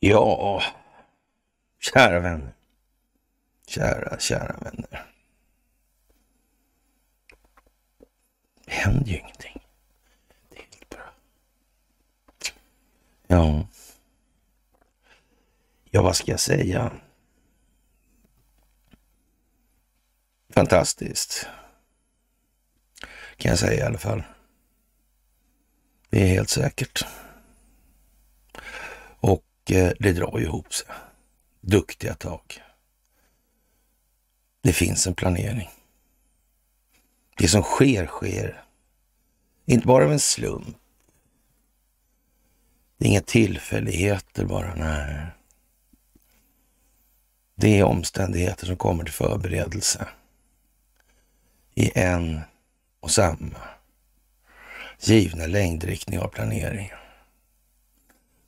Ja, kära vänner. Kära, kära vänner. Det händer ju ingenting. Det är helt bra. Ja. Ja, vad ska jag säga? Fantastiskt. Kan jag säga i alla fall. Det är helt säkert. Och eh, det drar ihop sig. Duktiga tag. Det finns en planering. Det som sker, sker. Inte bara av en slump. Det är inga tillfälligheter bara, nej. Det är omständigheter som kommer till förberedelse i en och samma givna längdriktning av planeringen.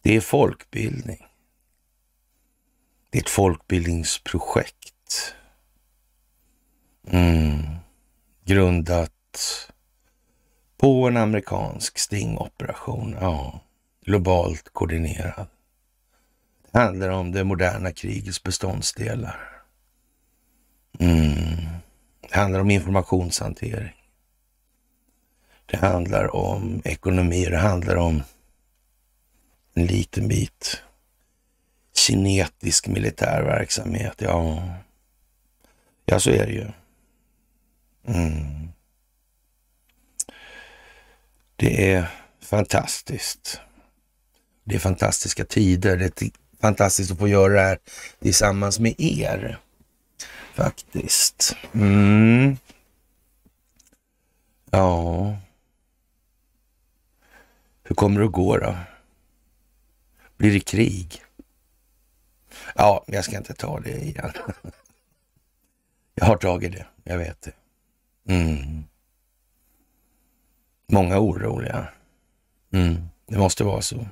Det är folkbildning. Det är ett folkbildningsprojekt. Mm. Grundat på en amerikansk stingoperation. Ja, globalt koordinerad. Det handlar om det moderna krigets beståndsdelar. Mm. Det handlar om informationshantering. Det handlar om ekonomi, det handlar om en liten bit kinetisk militär verksamhet. Ja, ja så är det ju. Mm. Det är fantastiskt. Det är fantastiska tider. Det är fantastiskt att få göra det här tillsammans med er. Faktiskt. Mm. Ja. Hur kommer det att gå då? Blir det krig? Ja, jag ska inte ta det igen. Jag har tagit det, jag vet det. Mm. Många oroliga. Mm. Det måste vara så.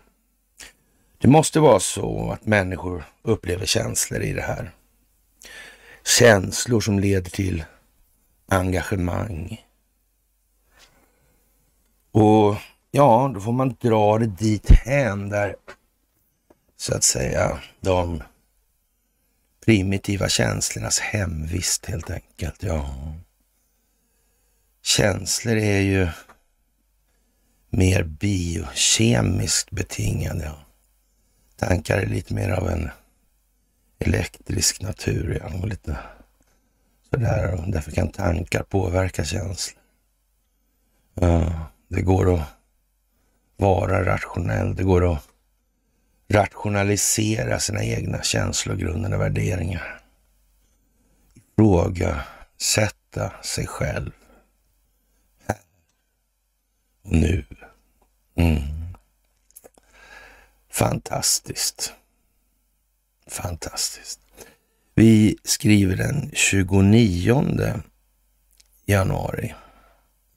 Det måste vara så att människor upplever känslor i det här. Känslor som leder till engagemang. Och ja, då får man dra det dit hem där så att säga de primitiva känslornas hemvist helt enkelt. Ja, känslor är ju mer biokemiskt betingade. Tankar är lite mer av en elektrisk natur. Ja. Och lite sådär. Och därför kan tankar påverka känslor. Ja, det går att vara rationell. Det går att rationalisera sina egna känslogrundande värderingar. Ifrågasätta sig själv. Här och nu. Mm. Fantastiskt. Fantastiskt. Vi skriver den 29 januari.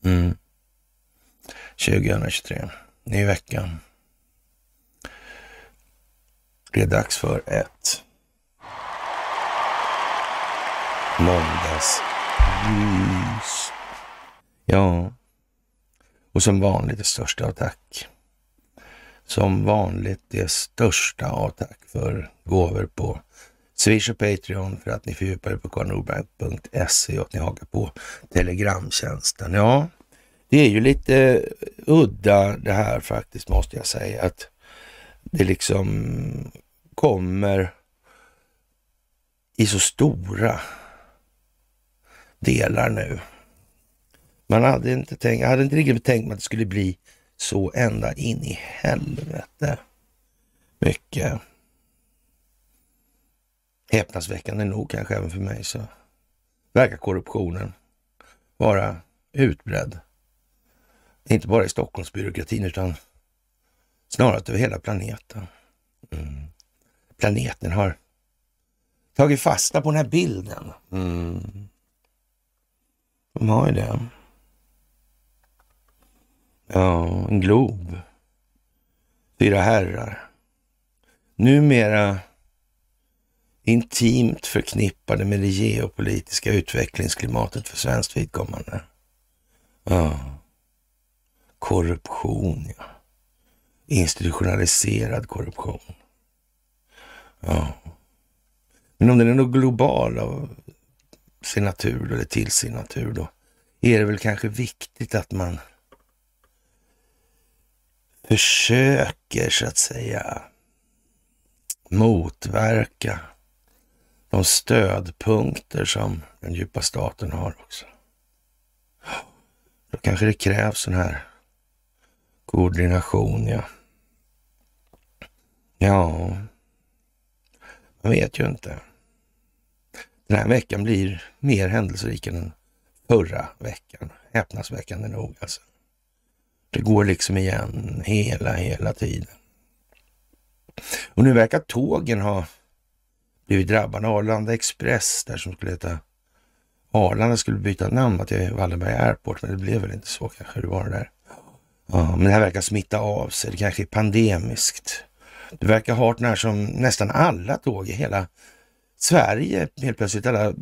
Mm. 2023. Ny vecka. Det är dags för ett måndagsmys. Ja, och som vanligt det största av tack. Som vanligt det största av tack för gåvor på Swish och Patreon för att ni fördjupar er på karlnorberg.se och att ni hakar på Telegramtjänsten. Ja, det är ju lite udda det här faktiskt måste jag säga. att det liksom kommer i så stora delar nu. Man hade inte tänkt, jag hade inte riktigt tänkt mig att det skulle bli så ända in i helvete mycket. Häpnadsväckande nog kanske även för mig så verkar korruptionen vara utbredd. Inte bara i Stockholmsbyråkratin utan snarare över hela planeten. Mm. Planeten har tagit fasta på den här bilden. Mm. De har ju det. Ja, en glob. Fyra herrar. Numera intimt förknippade med det geopolitiska utvecklingsklimatet för svenskt vidkommande. Ja. Korruption, ja. Institutionaliserad korruption. Ja. Men om den är nog global av sin natur eller till sin natur då är det väl kanske viktigt att man försöker så att säga motverka de stödpunkter som den djupa staten har också. Då kanske det krävs sån här koordination, ja. Ja, man vet ju inte. Den här veckan blir mer händelserik än den förra veckan. Häpnadsväckande nog alltså. Det går liksom igen hela, hela tiden. Och nu verkar tågen ha blivit drabbade. Arlanda Express där som skulle heta Arlanda skulle byta namn till Wallenberg Airport, men det blev väl inte så kanske. Det var det där. Ja, men det här verkar smitta av sig. Det kanske är pandemiskt. Det verkar hart när som nästan alla tåg i hela Sverige, helt plötsligt alla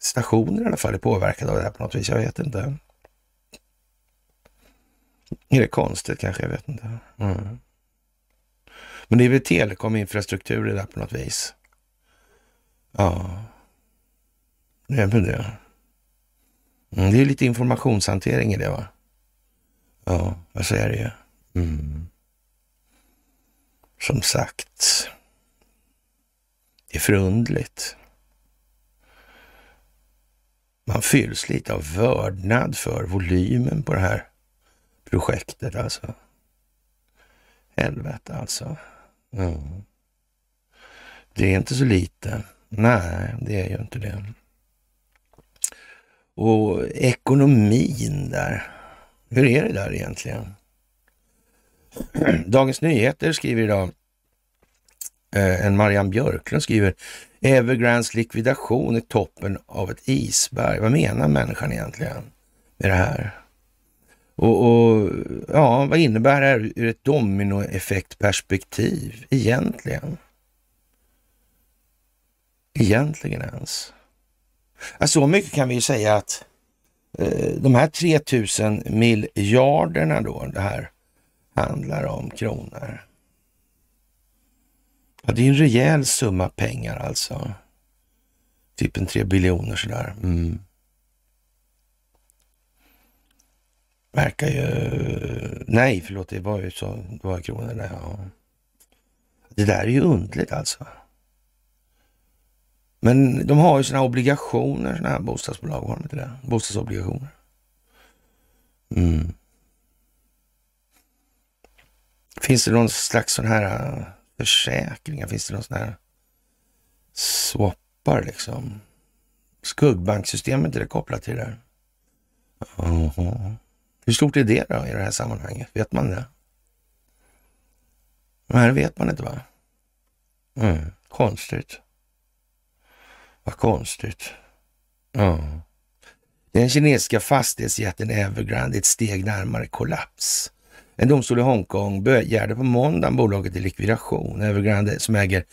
stationer i alla fall är påverkade av det här på något vis. Jag vet inte. Är det konstigt kanske? Jag vet inte. Mm. Men det är väl telekominfrastruktur det där på något vis. Ja, det är väl det. Mm, det är lite informationshantering i det va? Ja, alltså, vad säger det ju. Mm. Som sagt, det är förundligt. Man fylls lite av vördnad för volymen på det här projektet alltså. Helvete alltså. Mm. Det är inte så lite. Nej, det är ju inte det. Och ekonomin där. Hur är det där egentligen? Dagens Nyheter skriver idag, eh, en Marianne Björklund skriver, Evergrands likvidation är toppen av ett isberg. Vad menar människan egentligen med det här? Och, och ja, vad innebär det här ur ett dominoeffektperspektiv egentligen? Egentligen ens. Ja, så mycket kan vi ju säga att eh, de här 3000 miljarderna då, det här handlar om kronor. Ja, det är en rejäl summa pengar alltså. Typ en tre biljoner sådär. Mm. Verkar ju... Nej, förlåt, det var ju så. Det var kronorna, där. Ja. Det där är ju undligt alltså. Men de har ju sina obligationer, sådana här bostadsbolag, har de inte det? Bostadsobligationer. Mm. Finns det någon slags sån här äh, försäkringar? Finns det någon sån här swappar liksom? Skuggbanksystemet är det kopplat till det där? Uh -huh. Hur stort är det då i det här sammanhanget? Vet man det? Nej, det vet man inte va? Mm, konstigt. Vad konstigt. Ja. Den kinesiska fastighetsjätten Evergrande är ett steg närmare kollaps. En domstol i Hongkong begärde på måndagen bolaget i likvidation. Evergrande som äger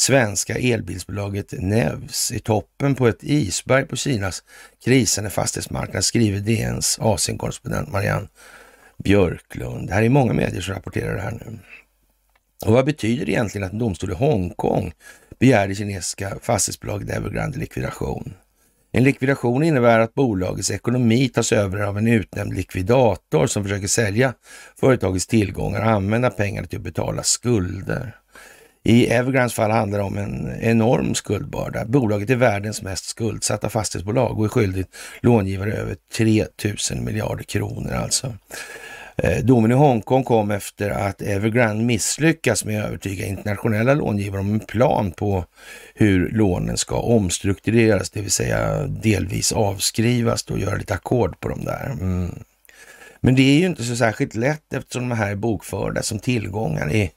svenska elbilsbolaget Nevs i toppen på ett isberg på Kinas krisande fastighetsmarknad, skriver DNs Asienkorrespondent Marianne Björklund. Det här är många medier som rapporterar det här nu. Och vad betyder det egentligen att en domstol i Hongkong begärde kinesiska fastighetsbolaget Evergrande likvidation? En likvidation innebär att bolagets ekonomi tas över av en utnämnd likvidator som försöker sälja företagets tillgångar och använda pengarna till att betala skulder. I Evergrands fall handlar det om en enorm skuldbörda. Bolaget är världens mest skuldsatta fastighetsbolag och är skyldigt långivare över 3 000 miljarder kronor alltså. Eh, domen i Hongkong kom efter att Evergrande misslyckats med att övertyga internationella långivare om en plan på hur lånen ska omstruktureras, det vill säga delvis avskrivas och göra lite ackord på dem där. Mm. Men det är ju inte så särskilt lätt eftersom de här är bokförda som tillgångar i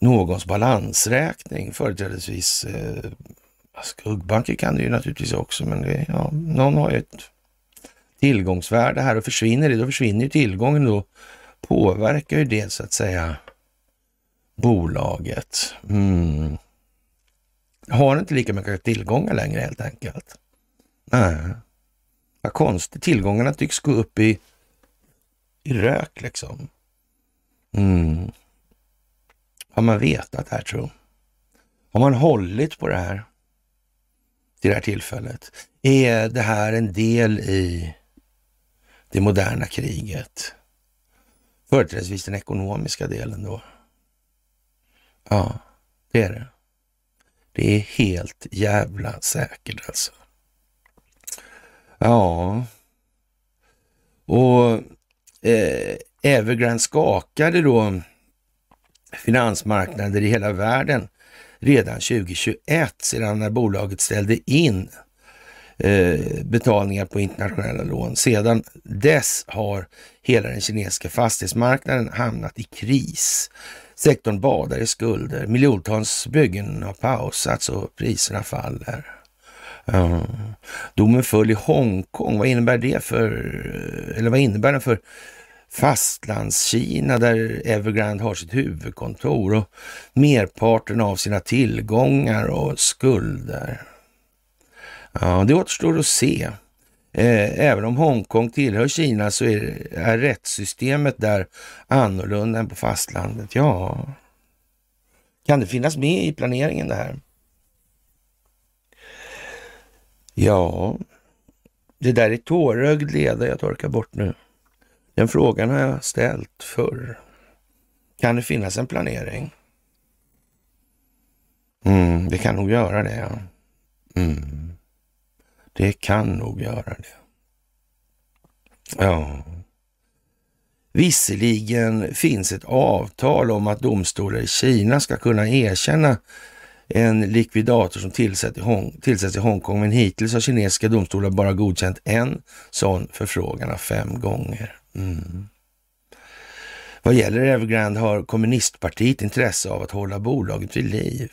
någons balansräkning, företrädesvis eh, alltså skuggbanker kan det ju naturligtvis också, men det, ja, någon har ju ett tillgångsvärde här och försvinner det, då försvinner ju tillgången då påverkar ju det så att säga bolaget. Mm. har inte lika mycket tillgångar längre helt enkelt. Nej, vad konstigt. Tillgångarna tycks gå upp i, i rök liksom. Mm. Har man vetat det här tro? Har man hållit på det här till det här tillfället? Är det här en del i det moderna kriget? Företrädesvis den ekonomiska delen då. Ja, det är det. Det är helt jävla säkert alltså. Ja, och eh, Evergrande skakade då finansmarknader i hela världen redan 2021 sedan när bolaget ställde in eh, betalningar på internationella lån. Sedan dess har hela den kinesiska fastighetsmarknaden hamnat i kris. Sektorn badar i skulder, miljontals byggen har pausats och priserna faller. Ja. Domen föll i Hongkong. Vad innebär det för, eller vad innebär den för Fastlandskina där Evergrande har sitt huvudkontor och merparten av sina tillgångar och skulder. Ja, det återstår att se. Eh, även om Hongkong tillhör Kina så är, är rättssystemet där annorlunda än på fastlandet. Ja, kan det finnas med i planeringen det här? Ja, det där är tårögd leda jag torkar bort nu. Den frågan har jag ställt förr. Kan det finnas en planering? Mm, det kan nog göra det, ja. Mm. Det kan nog göra det. Ja. Visserligen finns ett avtal om att domstolar i Kina ska kunna erkänna en likvidator som tillsätts i, Hong, tillsätts i Hongkong, men hittills har kinesiska domstolar bara godkänt en sån förfrågan fem gånger. Mm. Vad gäller Evergrande har kommunistpartiet intresse av att hålla bolaget vid liv.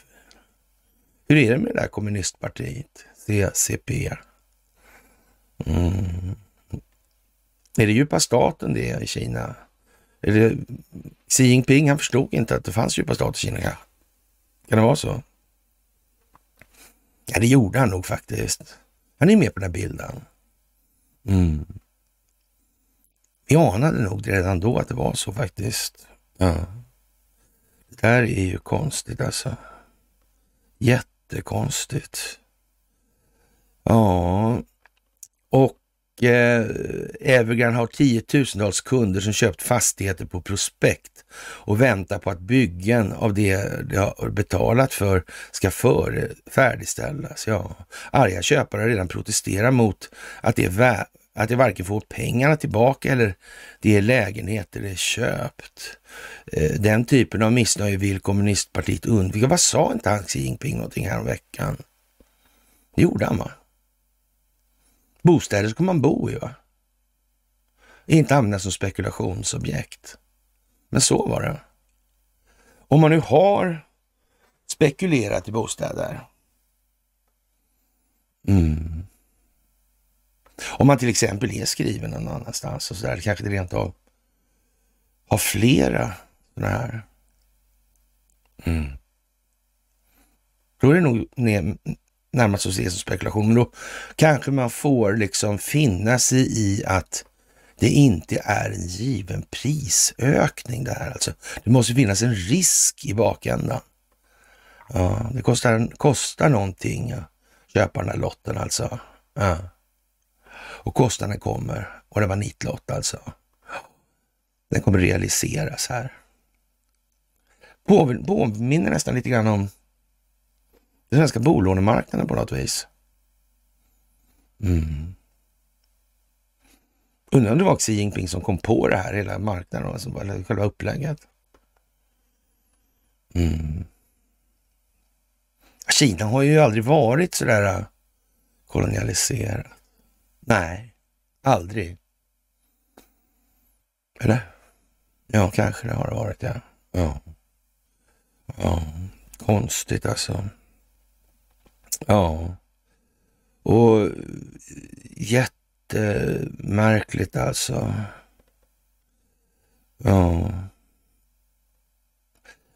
Hur är det med det där kommunistpartiet, CCP? Mm. Är det djupa staten det i Kina? Är det Xi Jinping, han förstod inte att det fanns djupa stat i Kina. Kan det vara så? Ja, det gjorde han nog faktiskt. Han är med på den här bilden. Mm. Vi anade nog redan då att det var så faktiskt. Ja. Det där är ju konstigt alltså. Jättekonstigt. Ja, och eh, Evergrande har tiotusentals kunder som köpt fastigheter på prospekt och väntar på att byggen av det de har betalat för ska före, färdigställas. Ja, arga köpare har redan protesterat mot att det är att de varken får pengarna tillbaka eller det är lägenheter det är köpt. Eh, den typen av missnöje vill kommunistpartiet undvika. Vad sa inte han Xi Jinping någonting här om veckan? Det gjorde han va? Bostäder ska man bo i va? Inte användas som spekulationsobjekt. Men så var det. Om man nu har spekulerat i bostäder. Mm. Om man till exempel är skriven någon annanstans och så där, kanske det rent av har flera sådana här. Mm. Då är det nog närmast att se som spekulation, men då kanske man får liksom finna sig i att det inte är en given prisökning det här. Alltså, det måste finnas en risk i bakändan. Ja, det kostar, kostar någonting att köpa den här lotten alltså. Ja. Och kostnaden kommer, och det var nitlott alltså. Den kommer realiseras här. Påminner nästan lite grann om den svenska bolånemarknaden på något vis. Mm. Undrar om det var Xi Jinping som kom på det här, hela marknaden, alltså, eller själva upplägget. Mm. Kina har ju aldrig varit sådär äh, kolonialiserat. Nej, aldrig. Eller? Ja, kanske det har varit, ja. Ja. ja. Konstigt alltså. Ja. Och jättemärkligt alltså. Ja.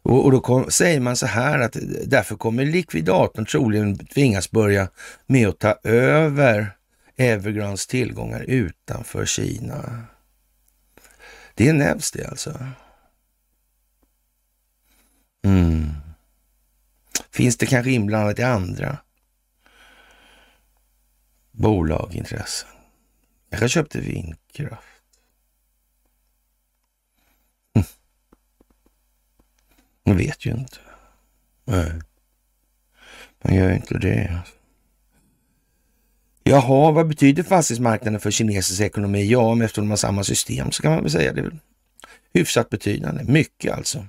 Och, och då kom, säger man så här att därför kommer likvidatorn troligen tvingas börja med att ta över Evergrands tillgångar utanför Kina. Det är Nevs det alltså. Mm. Finns det kanske inblandat i andra bolagintressen? Jag köpte vindkraft. Man Jag vet ju inte. Nej. Man gör inte det. Jaha, vad betyder fastighetsmarknaden för kinesisk ekonomi? Ja, men eftersom de har samma system så kan man väl säga det. Är hyfsat betydande. Mycket alltså.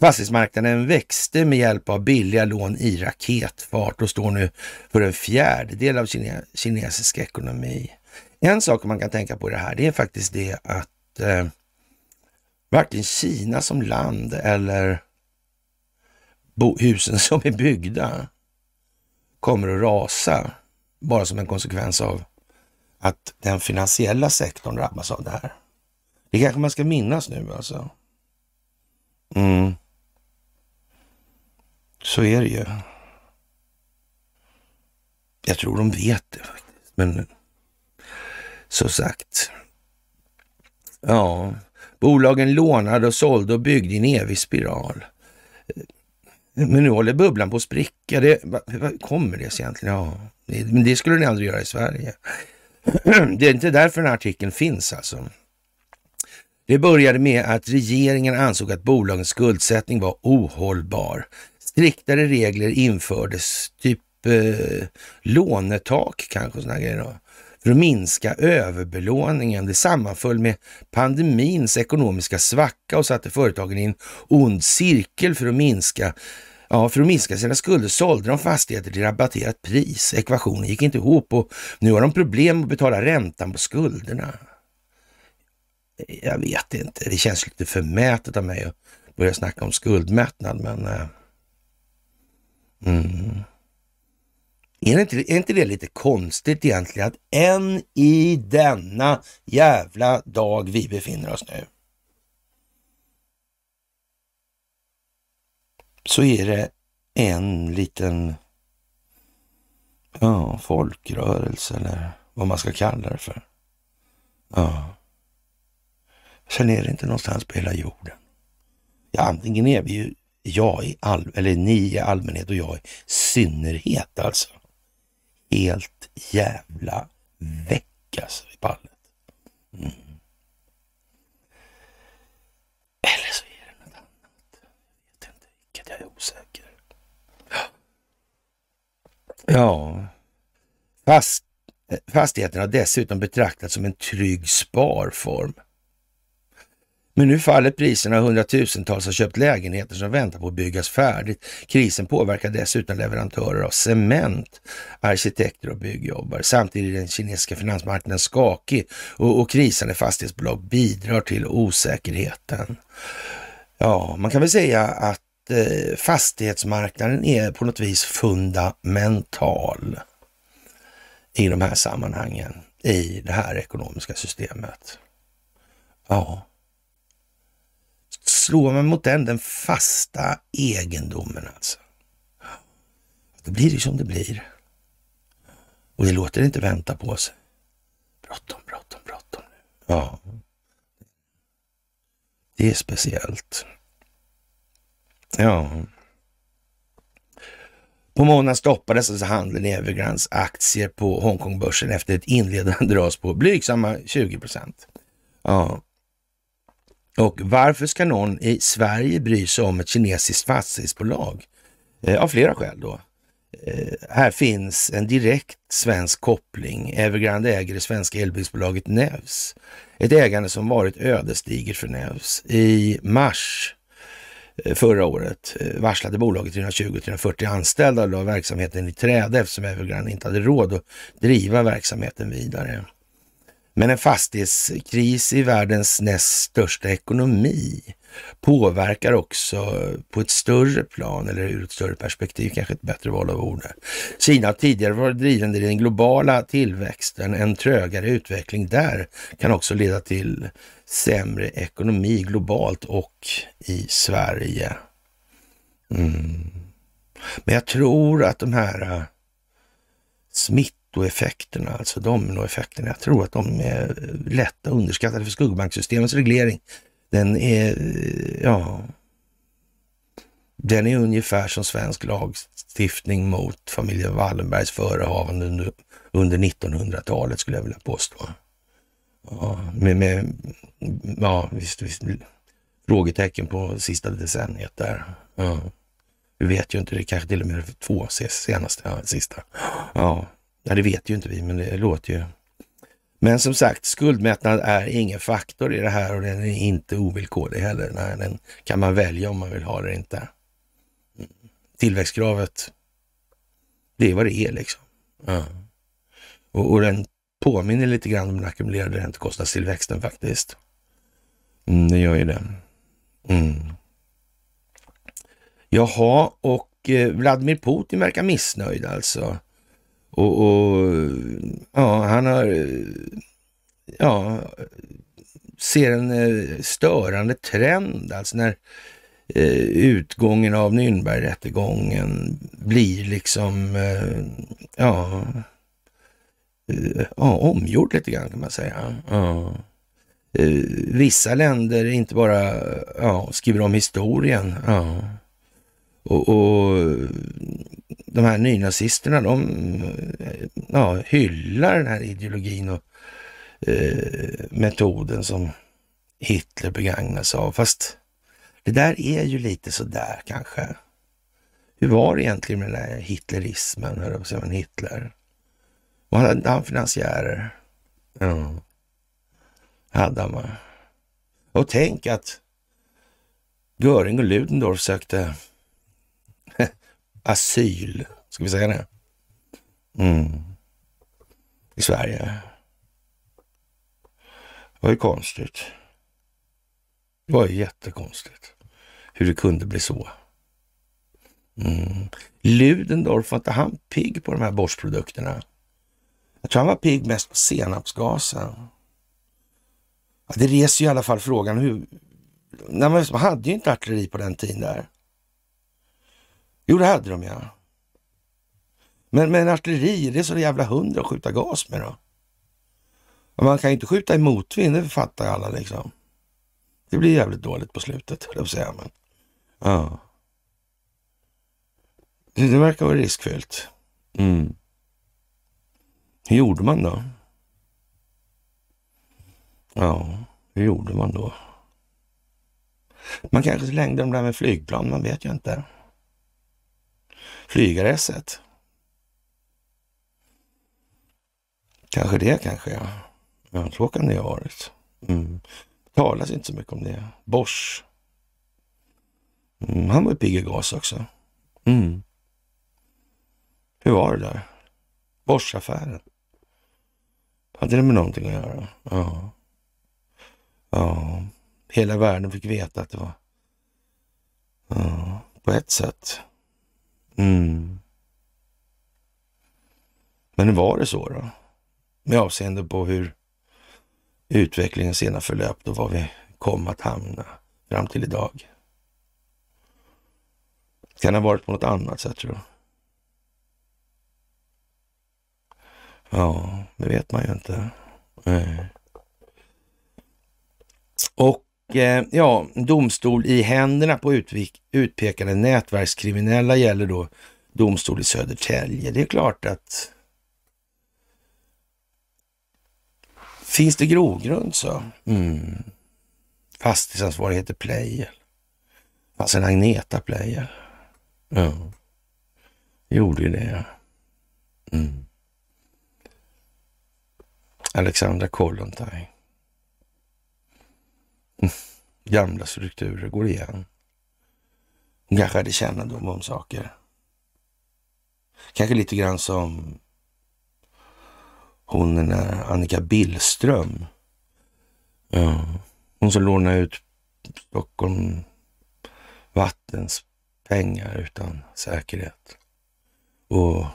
Fastighetsmarknaden växte med hjälp av billiga lån i raketfart och står nu för en fjärdedel av kine kinesisk ekonomi. En sak man kan tänka på i det här, det är faktiskt det att eh, varken Kina som land eller husen som är byggda kommer att rasa bara som en konsekvens av att den finansiella sektorn drabbas av det här. Det kanske man ska minnas nu alltså. Mm. Så är det ju. Jag tror de vet det faktiskt. Men så sagt. Ja, bolagen lånade och sålde och byggde i en evig spiral. Men nu håller bubblan på att spricka. Det, vad kommer det sig egentligen? Ja, men det skulle ni aldrig göra i Sverige. Det är inte därför den här artikeln finns alltså. Det började med att regeringen ansåg att bolagens skuldsättning var ohållbar. Striktare regler infördes, typ eh, lånetak kanske, såna grejer då, för att minska överbelåningen. Det sammanföll med pandemins ekonomiska svacka och satte företagen i en ond cirkel för att minska Ja, för att minska sina skulder sålde de fastigheter till rabatterat pris. Ekvationen gick inte ihop och nu har de problem att betala räntan på skulderna. Jag vet inte, det känns lite förmätet av mig att börja snacka om skuldmättnad, men... Eh, mm. Är, det inte, är inte det lite konstigt egentligen att än i denna jävla dag vi befinner oss nu så är det en liten ja, folkrörelse eller vad man ska kalla det för. Ja. Sen är det inte någonstans på hela jorden. Ja, antingen är vi ju jag i all, eller ni i allmänhet och jag i synnerhet alltså. Helt jävla väck alltså i pallet. Mm. Eller så är det något annat. Jag vet inte vilket, jag är osäker. Ja, Fast, eh, fastigheten har dessutom betraktats som en trygg sparform. Men nu faller priserna hundratusentals har köpt lägenheter som väntar på att byggas färdigt. Krisen påverkar dessutom leverantörer av cement, arkitekter och byggjobbare. Samtidigt är den kinesiska finansmarknaden skakig och, och krisande fastighetsbolag bidrar till osäkerheten. Ja, man kan väl säga att Eh, fastighetsmarknaden är på något vis fundamental i de här sammanhangen, i det här ekonomiska systemet. Ja slår man mot den, den fasta egendomen alltså. Då blir det som det blir. Och det låter inte vänta på sig. Bråttom, bråttom, bråttom. Ja. Det är speciellt. Ja. På måndagen stoppades alltså handeln i Evergrands aktier på Hongkongbörsen efter ett inledande ras på blygsamma 20 procent. Ja, och varför ska någon i Sverige bry sig om ett kinesiskt fastighetsbolag? Eh, av flera skäl då. Eh, här finns en direkt svensk koppling. Evergrande äger det svenska elbilsbolaget Nevs. Ett ägande som varit ödesdigert för Nevs. I mars Eh, förra året eh, varslade bolaget 320-340 anställda och la verksamheten i träde eftersom Evergrande inte hade råd att driva verksamheten vidare. Men en fastighetskris i världens näst största ekonomi påverkar också på ett större plan eller ur ett större perspektiv, kanske ett bättre val av ord. Kina har tidigare varit drivande i den globala tillväxten. En trögare utveckling där kan också leda till sämre ekonomi globalt och i Sverige. Mm. Men jag tror att de här äh, smittoeffekterna, alltså dominoeffekterna, jag tror att de är lätta underskattade för skuggbanksystemets reglering. Den är, ja, den är ungefär som svensk lagstiftning mot familjen Wallenbergs förehavande under, 1900-talet skulle jag vilja påstå. Ja, med, med ja, visst, visst, frågetecken på sista decenniet där. Ja. Vi vet ju inte, det kanske till och med två senaste, ja, sista. Ja, ja, det vet ju inte vi, men det låter ju. Men som sagt, skuldmättnad är ingen faktor i det här och den är inte ovillkorlig heller. Nej, den kan man välja om man vill ha det eller inte. Tillväxtkravet, det är vad det är liksom. Ja. Och, och den påminner lite grann om den ackumulerade räntekostnadstillväxten faktiskt. Mm, det gör ju det. Mm. Jaha, och eh, Vladimir Putin verkar missnöjd alltså. Och, och ja, han har, ja, ser en eh, störande trend alltså när eh, utgången av Nürnbergrättegången blir liksom, eh, ja, eh, ja, omgjord lite grann kan man säga. Ja. Eh, vissa länder inte bara ja, skriver om historien. Ja. Och, och de här nynazisterna, de ja, hyllar den här ideologin och eh, metoden som Hitler begagnar sig av. Fast det där är ju lite sådär kanske. Hur var det egentligen med den där hitlerismen, hör jag säga, Hitler? Han hade han finansiärer? Ja hade han. Och tänk att Göring och Ludendorff sökte asyl, ska vi säga det? Mm. I Sverige. Det var ju konstigt. Det var ju jättekonstigt hur det kunde bli så. Mm. Ludendorff, var inte han pigg på de här borstprodukterna? Jag tror han var pigg mest på senapsgasen. Ja, det reser ju i alla fall frågan hur... Nej, man hade ju inte artilleri på den tiden där. Jo, det hade de ja. Men, men artilleri, det är så jävla hundra att skjuta gas med då. Och man kan ju inte skjuta i motvind, det fattar alla liksom. Det blir jävligt dåligt på slutet, höll jag säga. Men, ja. Det, det verkar vara riskfyllt. Mm. Hur gjorde man då? Ja, hur gjorde man då? Man kanske slängde dem där med flygplan, man vet ju inte. Flygaresset. Kanske det kanske, ja. Ja, så kan det ha varit. Mm. talas inte så mycket om det. Bosch. Mm, han var ju pigg i gas också. Mm. Hur var det där? Bosch-affären. Hade det med någonting att göra? Ja. Ja, hela världen fick veta att det var ja, på ett sätt. Mm. Men hur var det så då? Med avseende på hur utvecklingen senare förlöpte och var vi kom att hamna fram till idag. Kan det ha varit på något annat sätt tror jag. Ja, det vet man ju inte. Nej. Och Eh, ja, domstol i händerna på utvik, utpekade nätverkskriminella gäller då domstol i Södertälje. Det är klart att finns det grogrund så. Mm. Fastighetsansvarig heter Pleijel. Fanns en Agneta Pleijel. Ja, gjorde ju det. Mm. Alexandra Kollontaj. Mm. Gamla strukturer går igen. Hon kanske hade kännedom om saker. Kanske lite grann som hon den där Annika Billström. Ja, hon som lånade ut Stockholm Vattens pengar utan säkerhet. Och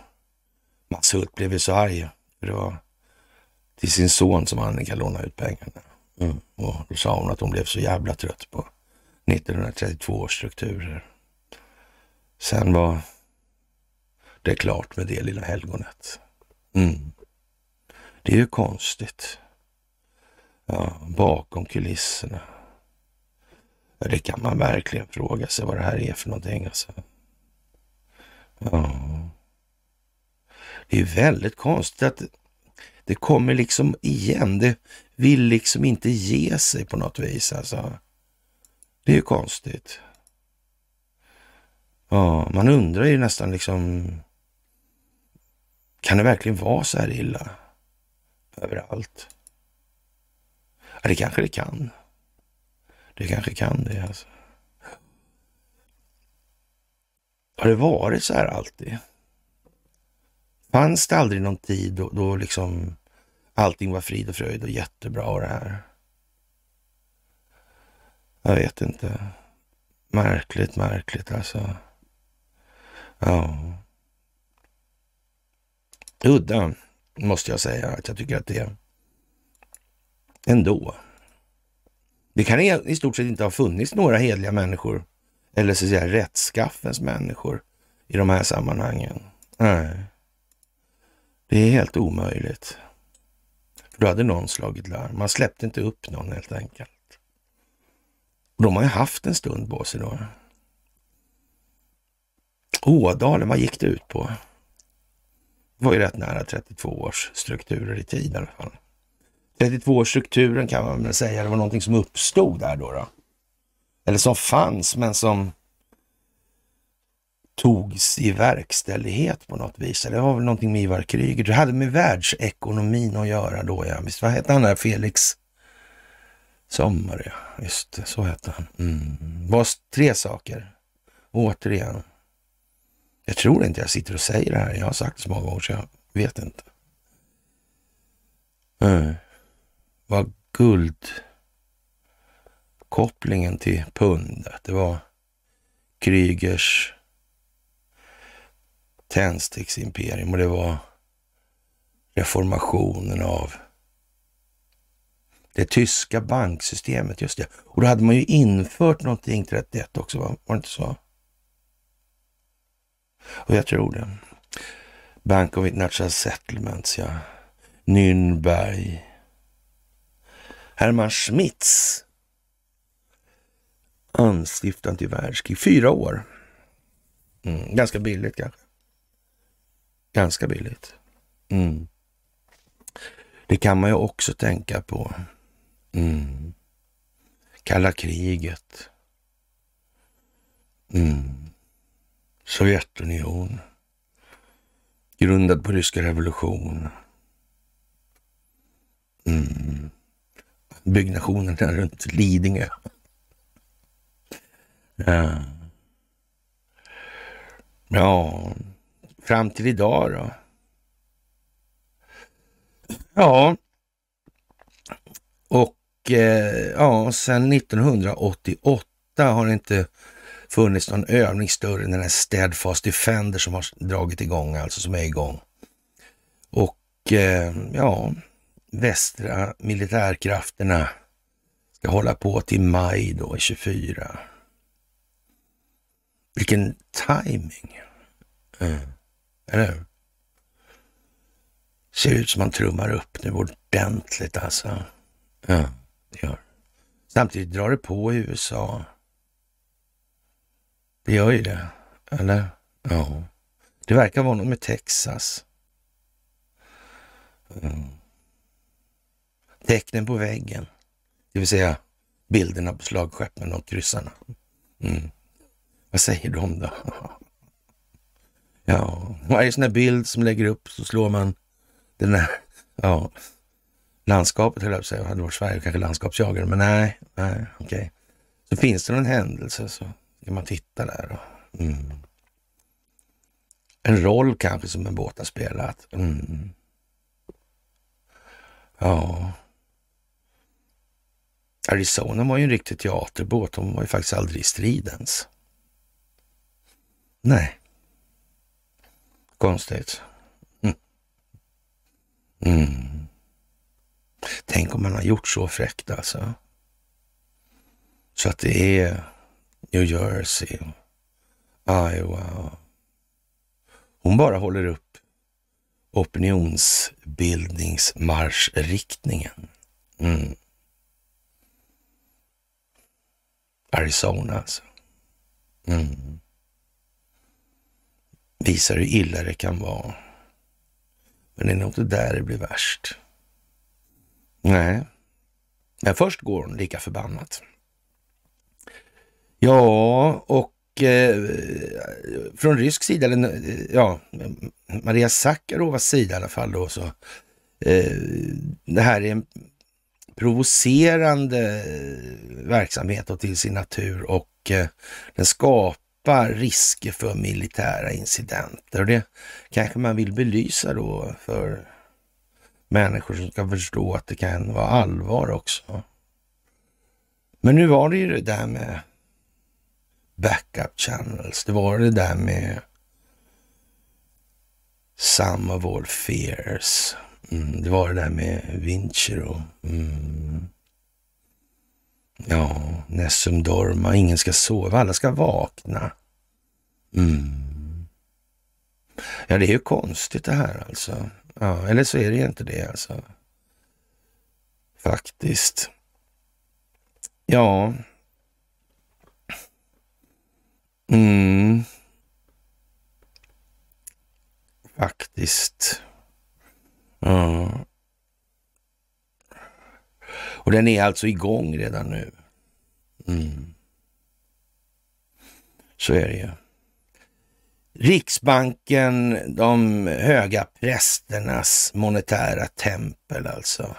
Mats Hult blev ju så arg. För det var till sin son som Annika lånade ut pengarna. Mm. Och då sa hon att hon blev så jävla trött på 1932 års strukturer. Sen var det klart med det lilla helgonet. Mm. Det är ju konstigt. Ja, bakom kulisserna. Ja, det kan man verkligen fråga sig vad det här är för någonting. Alltså. Ja. Det är väldigt konstigt att det kommer liksom igen. Det vill liksom inte ge sig på något vis. Alltså. Det är ju konstigt. Ja, man undrar ju nästan liksom, kan det verkligen vara så här illa överallt? Ja, det kanske det kan. Det kanske kan det alltså. Har det varit så här alltid? Fanns det aldrig någon tid då, då liksom allting var frid och fröjd och jättebra och det här? Jag vet inte. Märkligt, märkligt alltså. Ja. Udda, måste jag säga. Att jag tycker att det är ändå. Det kan i stort sett inte ha funnits några hedliga människor eller så att säga rättskaffens människor i de här sammanhangen. Nej. Det är helt omöjligt. För då hade någon slagit larm. Man släppte inte upp någon helt enkelt. Och de har ju haft en stund på sig då. Ådalen, vad gick det ut på? Det var ju rätt nära 32 års strukturer i tid i alla fall. 32 års strukturen kan man väl säga, det var någonting som uppstod där då. då. Eller som fanns, men som togs i verkställighet på något vis. Det var väl någonting med Ivar Kryger. Det hade med världsekonomin att göra då, ja. Visst, vad hette han där? Felix Sommar, ja. Just det, så hette han. Mm. Var tre saker. Återigen. Jag tror inte jag sitter och säger det här. Jag har sagt det så många gånger så jag vet inte. Eh. Mm. Var guldkopplingen till pundet. Det var Krygers tändsticksimperium och det var reformationen av det tyska banksystemet, just det. Och då hade man ju infört någonting 31 också, var det inte så? Och jag tror det. Bank of International Settlements, ja. Nürnberg. Hermann Schmitz. Anstiftan till världskrig. Fyra år. Mm, ganska billigt kanske. Ganska billigt. Mm. Det kan man ju också tänka på. Mm. Kalla kriget. Mm. Sovjetunion. Grundad på ryska revolutionen. Mm. Byggnationerna runt Lidingö. Ja. ja, fram till idag då. Ja, och eh, ja, sedan 1988 har det inte funnits någon övning större än den här Steadfast Defender som har dragit igång, alltså som är igång. Och eh, ja, västra militärkrafterna ska hålla på till maj då, 24. Vilken timing. Mm. Eller hur? Ser ut som man trummar upp nu ordentligt alltså. Ja, det gör Samtidigt drar det på i USA. Det gör ju det, eller? Ja. Det verkar vara något med Texas. Mm. Tecknen på väggen, det vill säga bilderna på slagskeppen och kryssarna. Mm. Vad säger de då? Ja, varje sån här bild som lägger upp så slår man den här, ja, landskapet höll jag på att säga. Hade varit Sverige kanske landskapsjagare, men nej, nej, okej. Okay. Så finns det någon händelse så kan man titta där. Och, Mm. En roll kanske som en båt har spelat. Mm. Ja. Arizona var ju en riktig teaterbåt. De var ju faktiskt aldrig i strid ens. Nej. Konstigt. Mm. Mm. Tänk om man har gjort så fräckt alltså. Så att det är New Jersey, Iowa. Hon bara håller upp opinionsbildningsmarschriktningen. Mm. Arizona alltså. Mm. Visar hur illa det kan vara. Men det är nog inte där det blir värst. Nej, men först går hon lika förbannat. Ja, och eh, från rysk sida, eller eh, ja, Maria Sakarovas sida i alla fall då, så eh, det här är en provocerande verksamhet och till sin natur och eh, den skapar risker för militära incidenter. Och det kanske man vill belysa då för människor som ska förstå att det kan vara allvar också. Men nu var det ju det där med backup channels. Det var det där med some of all fears. Mm, det var det där med Vincero. Mm. Ja, Nessum Dorma, ingen ska sova, alla ska vakna. Mm. Ja, det är ju konstigt det här alltså. Ja, eller så är det ju inte det alltså. Faktiskt. Ja. Mm. Faktiskt. Ja. Och den är alltså igång redan nu. Mm. Så är det ju. Riksbanken, de höga prästernas monetära tempel alltså.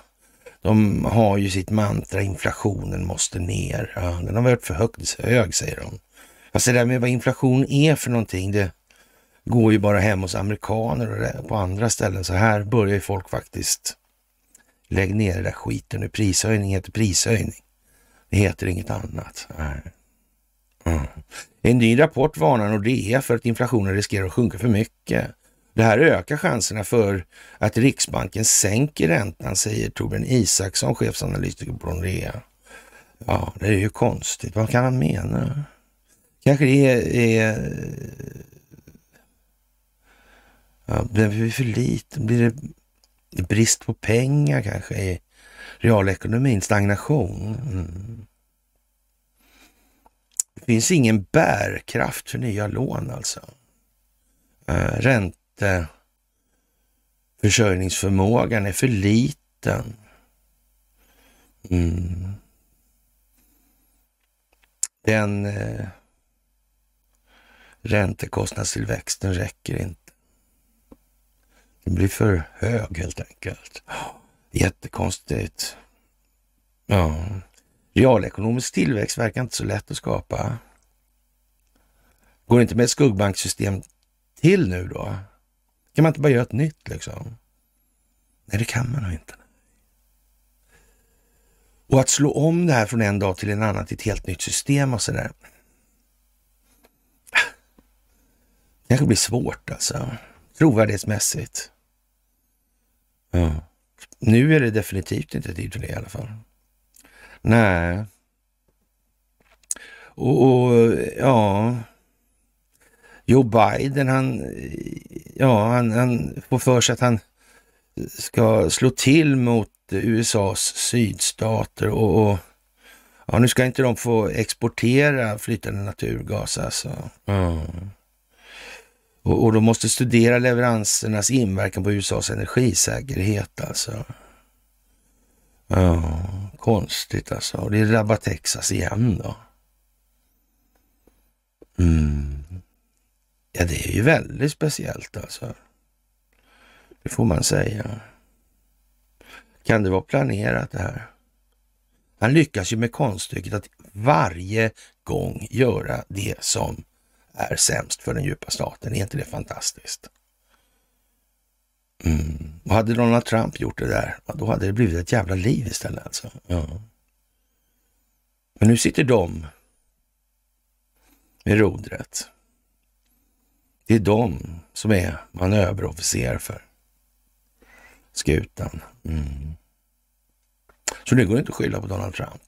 De har ju sitt mantra, inflationen måste ner. Ja, den har varit för högt, hög säger de. Fast det där med vad inflation är för någonting, det går ju bara hem hos amerikaner och på andra ställen. Så här börjar ju folk faktiskt Lägg ner den där skiten nu. Prishöjning heter prishöjning. Det heter inget annat. Mm. En ny rapport varnar Nordea för att inflationen riskerar att sjunka för mycket. Det här ökar chanserna för att Riksbanken sänker räntan, säger Torbjörn Isaksson, chefsanalytiker på Nordea. Ja, det är ju konstigt. Vad kan han mena? Kanske det är... är ja, blir vi för lite? Blir det brist på pengar kanske i realekonomin? Stagnation? Mm. Det finns ingen bärkraft för nya lån alltså. Eh, ränte. ränteförsörjningsförmågan är för liten. Mm. Den eh, räntekostnadstillväxten räcker inte. Den blir för hög helt enkelt. Jättekonstigt. Ja, Realekonomisk tillväxt verkar inte så lätt att skapa. Går det inte med ett skuggbanksystem till nu då? Kan man inte bara göra ett nytt liksom? Nej, det kan man nog inte. Och att slå om det här från en dag till en annan till ett helt nytt system och sådär. Det kanske blir svårt alltså. Trovärdighetsmässigt. Ja. Nu är det definitivt inte tid för det i alla fall. Nej. Och, och, ja, Joe Biden, han, ja, han, han får för sig att han ska slå till mot USAs sydstater och, och ja, nu ska inte de få exportera flytande naturgas alltså. Mm. Och, och de måste studera leveransernas inverkan på USAs energisäkerhet alltså. Ja, konstigt alltså. Och det drabbar Texas igen då. Mm. Ja, det är ju väldigt speciellt alltså. Det får man säga. Kan det vara planerat det här? Han lyckas ju med konststycket att varje gång göra det som är sämst för den djupa staten. Är inte det fantastiskt? Mm. Och hade Donald Trump gjort det där, då hade det blivit ett jävla liv istället. Alltså. Ja. Men nu sitter de med rodret. Det är de som är manöverofficer för skutan. Mm. Så det går inte att skylla på Donald Trump.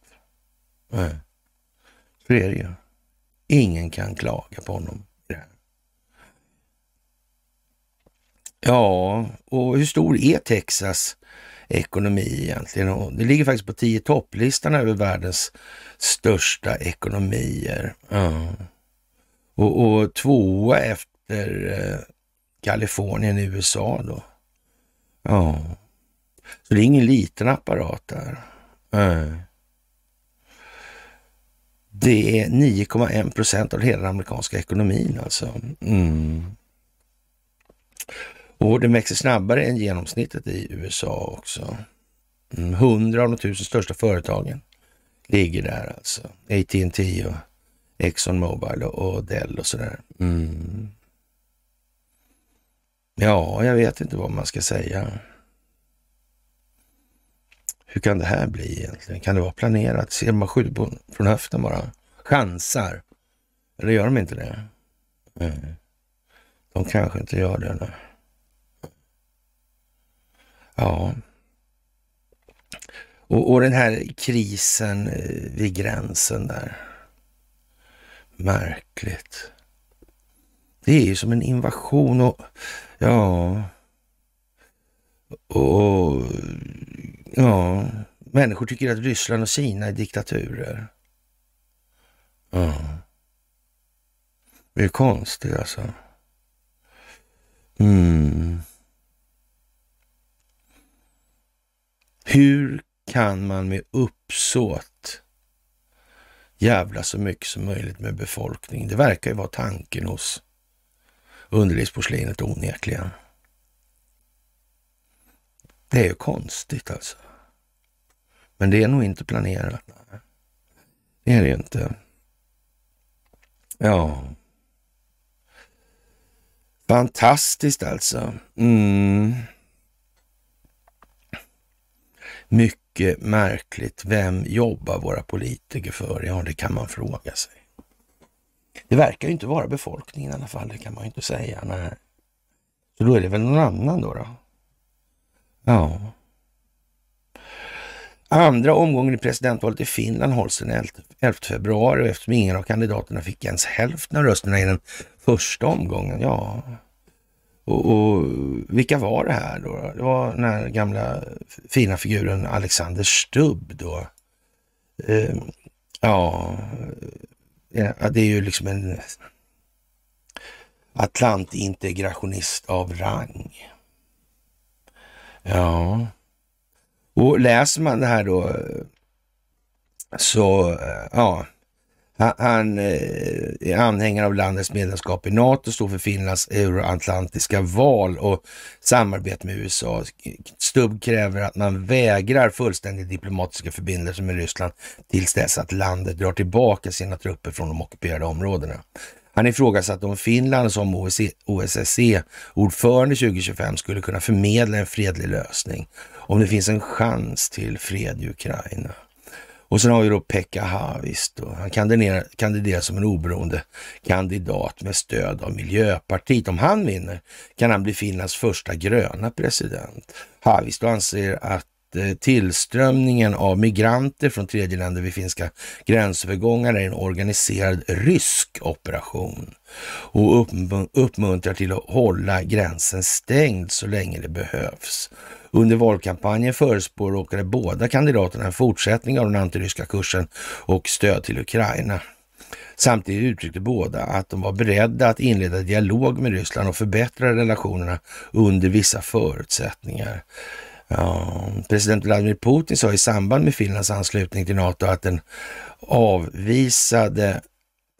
Nej. Så är det ju. Ingen kan klaga på honom. Ja, och hur stor är Texas ekonomi egentligen? Och det ligger faktiskt på tio topplistan över världens största ekonomier. Mm. Och, och tvåa efter eh, Kalifornien i USA då. Ja, så det är ingen liten apparat där. Mm. Det är 9,1 procent av hela den amerikanska ekonomin alltså. Mm. Och den växer snabbare än genomsnittet i USA också. Mm. 100 av de tusen största företagen ligger där alltså. AT&T och Exxon Mobil och Dell och sådär. Mm. Ja, jag vet inte vad man ska säga. Hur kan det här bli egentligen? Kan det vara planerat? Ser man skjuter från höften bara? Chansar? Eller gör de inte det? Mm. De kanske inte gör det. Nu. Ja. Och, och den här krisen eh, vid gränsen där. Märkligt. Det är ju som en invasion och ja, och ja, människor tycker att Ryssland och Kina är diktaturer. Ja. Det är konstigt alltså. Mm. Hur kan man med uppsåt jävla så mycket som möjligt med befolkningen? Det verkar ju vara tanken hos underlivsporslinet onekligen. Det är ju konstigt alltså. Men det är nog inte planerat. Det är det ju inte. Ja. Fantastiskt alltså. Mm. Mycket märkligt. Vem jobbar våra politiker för? Ja, det kan man fråga sig. Det verkar ju inte vara befolkningen i alla fall, det kan man ju inte säga. Nej. Så då är det väl någon annan då? då? Ja. Andra omgången i presidentvalet i Finland hålls den 11 februari och eftersom ingen av kandidaterna fick ens hälften av rösterna i den första omgången, ja. Och, och vilka var det här då? Det var den här gamla fina figuren Alexander Stubb då. Ehm, ja, ja, det är ju liksom en atlantintegrationist av rang. Ja, och läser man det här då så, ja, han eh, är anhängare av landets medlemskap i NATO, står för Finlands euroatlantiska val och samarbete med USA. Stubb kräver att man vägrar fullständigt diplomatiska förbindelser med Ryssland tills dess att landet drar tillbaka sina trupper från de ockuperade områdena. Han ifrågasatte om Finland som OSSE-ordförande 2025 skulle kunna förmedla en fredlig lösning om det finns en chans till fred i Ukraina. Och sen har vi då Pekka Haavisto. Han kandiderar, kandiderar som en oberoende kandidat med stöd av Miljöpartiet. Om han vinner kan han bli Finlands första gröna president. Haavisto anser att Eh, tillströmningen av migranter från tredjeländer vid finska gränsövergångar är en organiserad rysk operation och uppmuntrar till att hålla gränsen stängd så länge det behövs. Under valkampanjen förespråkade båda kandidaterna en fortsättning av den antiryska kursen och stöd till Ukraina. Samtidigt uttryckte båda att de var beredda att inleda dialog med Ryssland och förbättra relationerna under vissa förutsättningar. Ja, president Vladimir Putin sa i samband med Finlands anslutning till NATO att den avvisade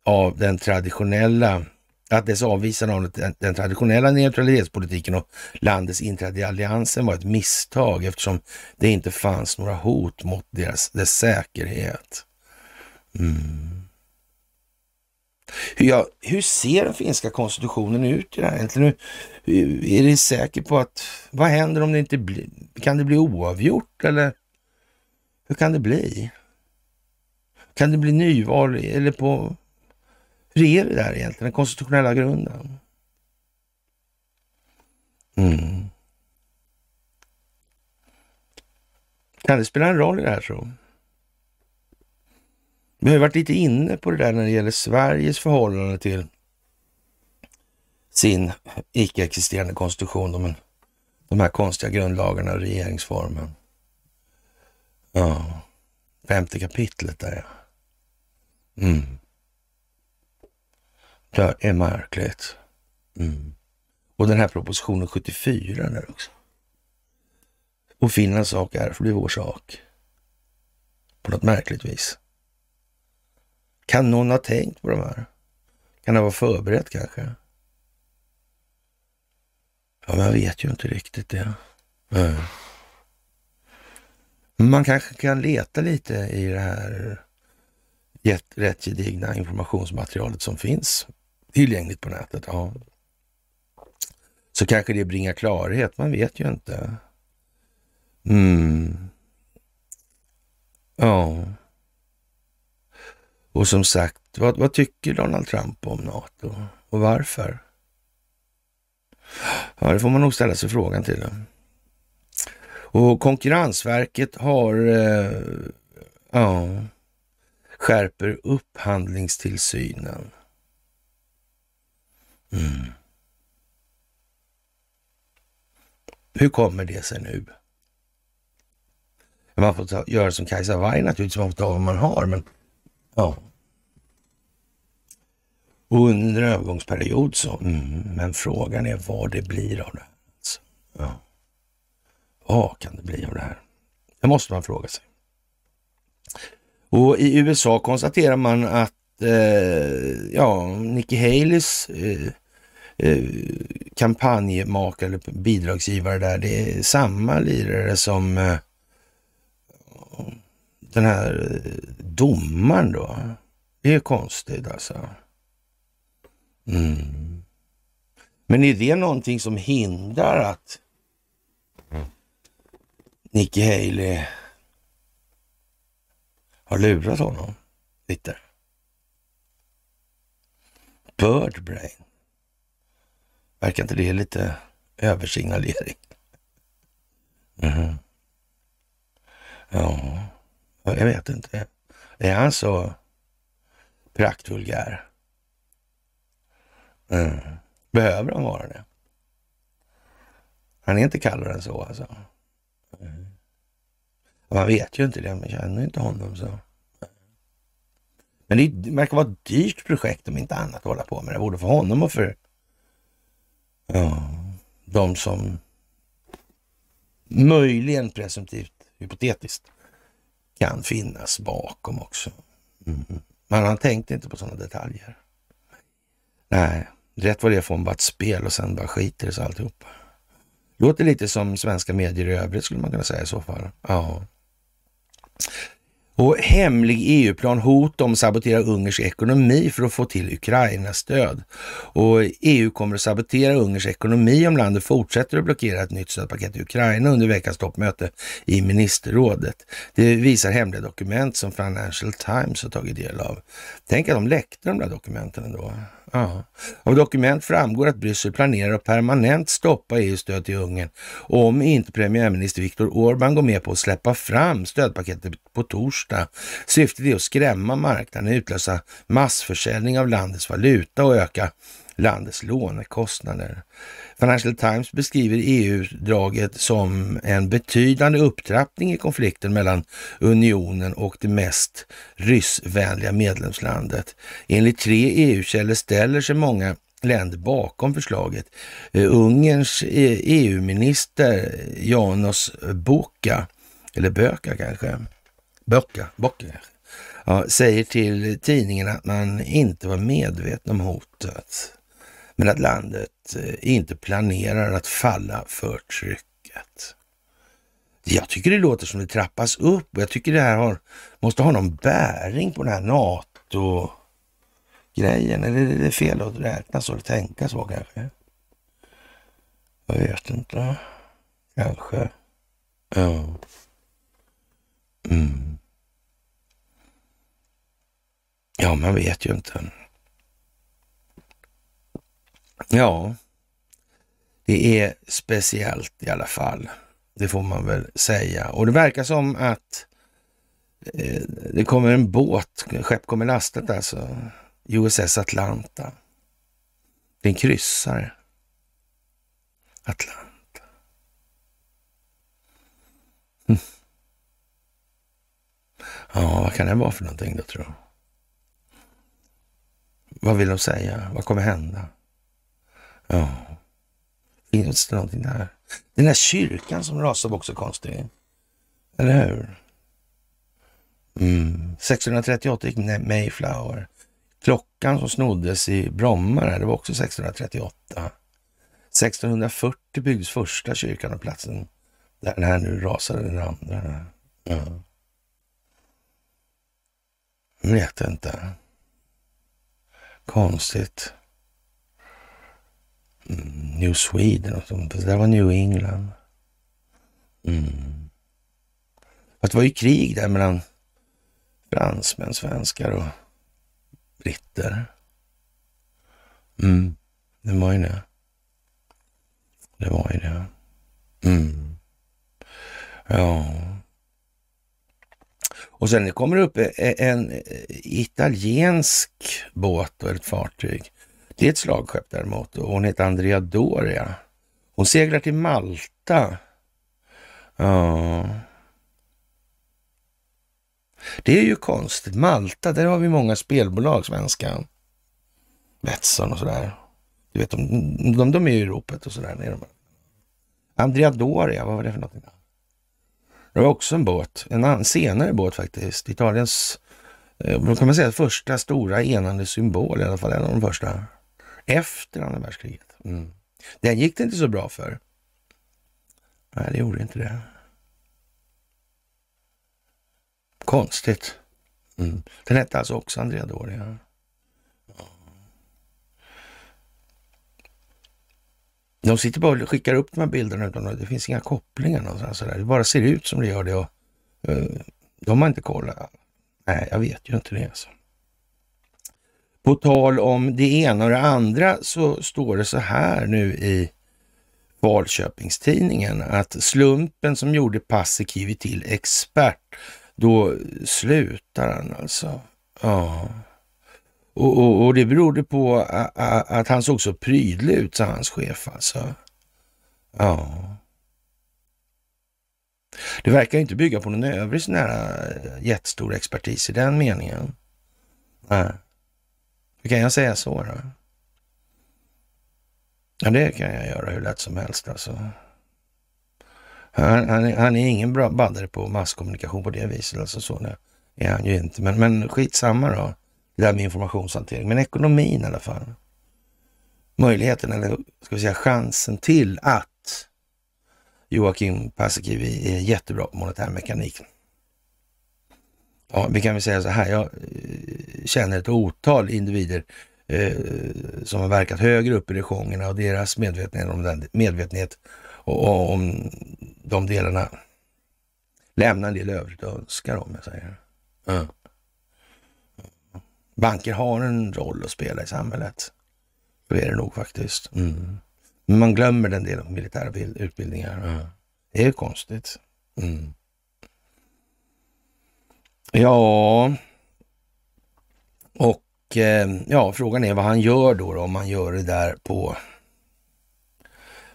av den traditionella att dess avvisande av den, den traditionella neutralitetspolitiken och landets inträde i alliansen var ett misstag eftersom det inte fanns några hot mot deras, dess säkerhet. Mm. Hur, ja, hur ser den finska konstitutionen ut i det här egentligen? Är det säkert på att, vad händer om det inte blir, kan det bli oavgjort eller hur kan det bli? Kan det bli nyval eller på hur är det där egentligen, den konstitutionella grunden? Mm. Kan det spela en roll i det här så? Vi har varit lite inne på det där när det gäller Sveriges förhållande till sin icke-existerande konstitution, de, de här konstiga grundlagarna och regeringsformen. Ja, femte kapitlet där ja. Mm. Det är märkligt. Mm. Och den här propositionen 74 där också. Och Finlands sak är för det är vår sak. På något märkligt vis. Kan någon ha tänkt på de här? Kan det vara förberett kanske? Ja, man vet ju inte riktigt det. Mm. Man kanske kan leta lite i det här rätt gedigna informationsmaterialet som finns tillgängligt på nätet. Ja. Så kanske det bringar klarhet, man vet ju inte. Mm. Ja. Och som sagt, vad, vad tycker Donald Trump om NATO och varför? Ja, det får man nog ställa sig frågan till. Och Konkurrensverket har eh, ja, skärper upphandlingstillsynen. Mm. Hur kommer det sig nu? Man får ta, göra som Kajsa Warg naturligtvis, man får ta vad man har, men ja. Och under en övergångsperiod så, mm, men frågan är vad det blir av det här. Alltså. Ja. Vad kan det bli av det här? Det måste man fråga sig. Och i USA konstaterar man att eh, ja, Nikki Haleys eh, eh, kampanjmakare eller bidragsgivare där, det är samma lirare som eh, den här eh, domaren då. Det är konstigt alltså. Mm. Men är det någonting som hindrar att Nikki Haley har lurat honom lite? Birdbrain. Verkar inte det lite översignalering? Mm. Ja, jag vet inte. Är han så praktvulgär? Mm. Behöver han vara det? Han är inte kallare än så alltså. Mm. Man vet ju inte det, man känner inte honom så. Men det verkar vara ett dyrt projekt om inte annat att hålla på med det. Både för honom och för ja, de som möjligen presumtivt, hypotetiskt, kan finnas bakom också. Mm. Men han tänkte inte på sådana detaljer. Nej, rätt vad det är får man bara ett spel och sen bara skiter det sig alltihopa. Låter lite som svenska medier i övrigt skulle man kunna säga i så fall. Ja. Och hemlig EU-plan hot om sabotera Ungerns ekonomi för att få till Ukrainas stöd. Och EU kommer att sabotera Ungerns ekonomi om landet fortsätter att blockera ett nytt stödpaket till Ukraina under veckans toppmöte i ministerrådet. Det visar hemliga dokument som Financial Times har tagit del av. Tänk att de läckte de där dokumenten ändå. Ja. Av dokument framgår att Bryssel planerar att permanent stoppa EU-stöd till Ungern om inte premiärminister Viktor Orbán går med på att släppa fram stödpaketet på torsdag. Syftet är att skrämma marknaden, utlösa massförsäljning av landets valuta och öka landets lånekostnader. Financial Times beskriver EU-draget som en betydande upptrappning i konflikten mellan unionen och det mest ryssvänliga medlemslandet. Enligt tre EU-källor ställer sig många länder bakom förslaget. Eh, Ungerns eh, EU-minister Janos Boka, eller Böka kanske, Böka, Bocka ja, säger till tidningen att man inte var medveten om hotet men att landet Eh, inte planerar att falla för trycket. Jag tycker det låter som det trappas upp och jag tycker det här har, måste ha någon bäring på den här NATO-grejen. Eller är det fel att räkna så eller tänka så kanske? Jag vet inte. Kanske. Ja. Mm. Ja, man vet ju inte. Ja, det är speciellt i alla fall. Det får man väl säga. Och det verkar som att eh, det kommer en båt, skepp kommer lastat alltså, USS Atlanta. Det är en kryssare. Atlanta. Hm. Ja, vad kan det vara för någonting då, tror du? Vad vill de säga? Vad kommer hända? Ja, finns det någonting där? Den där kyrkan som rasade var också konstig. Eller hur? Mm. 1638 gick Mayflower. Klockan som snoddes i Bromma, det var också 1638. 1640 byggdes första kyrkan och platsen där den här nu rasade den andra. Ja. Vet inte. Konstigt. New Sweden och sånt. Det där var New England. Mm. Att det var ju krig där mellan fransmän, svenskar och britter. Mm, det var ju det. Det var ju det. Mm. Ja. Och sen kommer det upp en italiensk båt och ett fartyg. Det är ett slagskepp däremot och hon heter Andrea Doria. Hon seglar till Malta. Ja. Det är ju konstigt. Malta, där har vi många spelbolag, svenska. Betsson och sådär. Du vet, de, de, de är ju i ropet och sådär. Nere. Andrea Doria, vad var det för någonting? Det var också en båt, en senare båt faktiskt. Italiens, eh, vad kan man säga, första stora enande symbol i alla fall. En av de första. Efter andra världskriget. Mm. Den gick det inte så bra för. Nej, det gjorde inte det. Konstigt. Mm. Den hette alltså också Andrea Doria. De sitter bara och skickar upp de här bilderna utan det finns inga kopplingar någonstans. Sådär. Det bara ser ut som det gör det. Och, uh, de har inte kollat. Nej, jag vet ju inte det. Alltså. På tal om det ena och det andra så står det så här nu i Valköpingstidningen att slumpen som gjorde Paasikivi till expert, då slutar han alltså. Ja. Och, och, och det berodde på att, han såg så prydlig ut, sa hans chef alltså. Ja. Det verkar inte bygga på någon övrig sån här eh, jättestor expertis i den meningen. Nej. Ja kan jag säga så då? Ja, det kan jag göra hur lätt som helst alltså. Han, han, han är ingen bra baddare på masskommunikation på det viset. Alltså så det är han ju inte. Men, men skitsamma då det där med informationshantering. Men ekonomin i alla fall. Möjligheten, eller ska vi säga chansen till att Joakim Paasikivi är jättebra på monetär mekanik. Ja, vi kan väl säga så här, jag eh, känner ett otal individer eh, som har verkat högre upp i regionerna och deras medvetenhet om, den, medvetenhet och, och, om de delarna lämnar en del övrigt att önska om jag säger. Mm. Banker har en roll att spela i samhället. Så är det nog faktiskt. Mm. Men man glömmer den delen av militära utbildningar. Mm. Det är konstigt. Mm. Ja, och eh, ja, frågan är vad han gör då, då om han gör det där på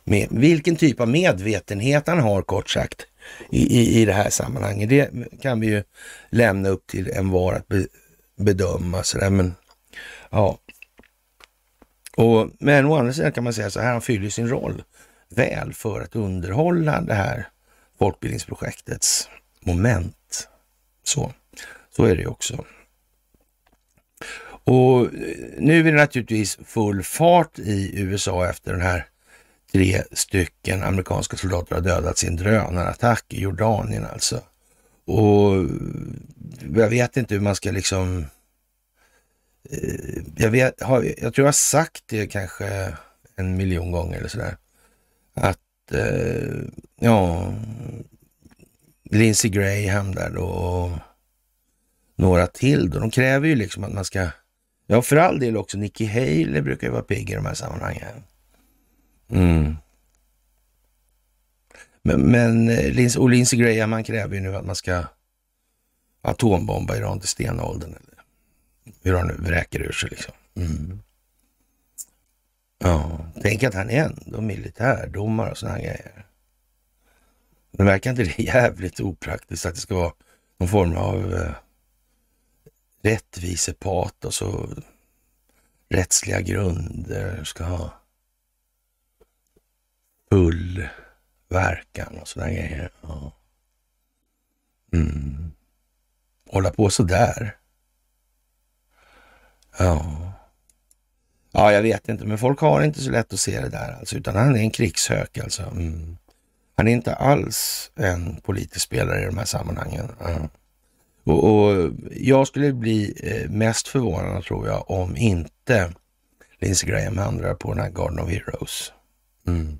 med, vilken typ av medvetenhet han har kort sagt i, i, i det här sammanhanget. Det kan vi ju lämna upp till en var att be, bedöma sådär, men ja. Och, men å andra sidan kan man säga så här, han fyller sin roll väl för att underhålla det här folkbildningsprojektets moment. Så, så är det också. Och eh, nu är det naturligtvis full fart i USA efter den här tre stycken amerikanska soldater har dödats i en drönarattack i Jordanien alltså. Och eh, jag vet inte hur man ska liksom... Eh, jag, vet, jag tror jag har sagt det kanske en miljon gånger eller sådär. Att, ja, Lindsey Graham där då och några till då. De kräver ju liksom att man ska, ja för all del också Nikki Haley brukar ju vara pigg i de här sammanhangen. Mm. Men, men eh, och Lindsey Graham han kräver ju nu att man ska atombomba Iran till stenåldern. Eller hur han nu vräker ur sig liksom. Mm. Ja, tänk att han är ändå militärdomare och sådana grejer. Men verkar inte det jävligt opraktiskt att det ska vara någon form av eh, rättvisepatos och rättsliga grunder ska ha full verkan och sådana grejer. Ja. Mm. Hålla på sådär. Ja. Ja, jag vet inte, men folk har inte så lätt att se det där alltså, utan han är en krigshök alltså. Mm. Han är inte alls en politisk spelare i de här sammanhangen. Mm. Och, och, jag skulle bli eh, mest förvånad tror jag om inte Lindsey Graham ändrar på den här Garden of Heroes. Mm.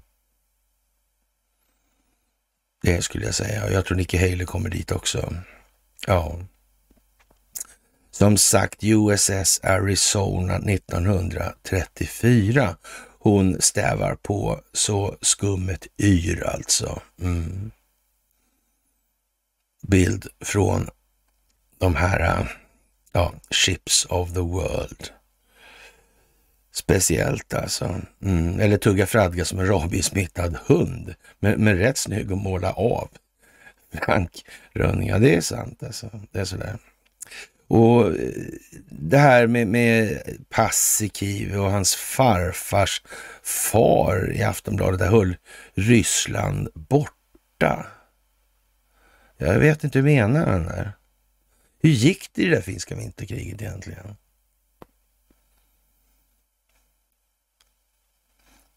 Det skulle jag säga. Jag tror Nikki Haley kommer dit också. Ja. Som sagt, USS Arizona 1934. Hon stävar på så skummet yr alltså. Mm. Bild från de här äh, ja, Ships of the World. Speciellt alltså. Mm. Eller tugga fradga som en rabiesmittad hund. Men, men rätt snygg att måla av. Frank Rönning, ja det är sant alltså. Det är sådär. Och eh, det här med, med Paasikivi och hans farfars far i Aftonbladet, där höll Ryssland borta. Jag vet inte hur menar han där. Hur gick det i det där finska vinterkriget egentligen?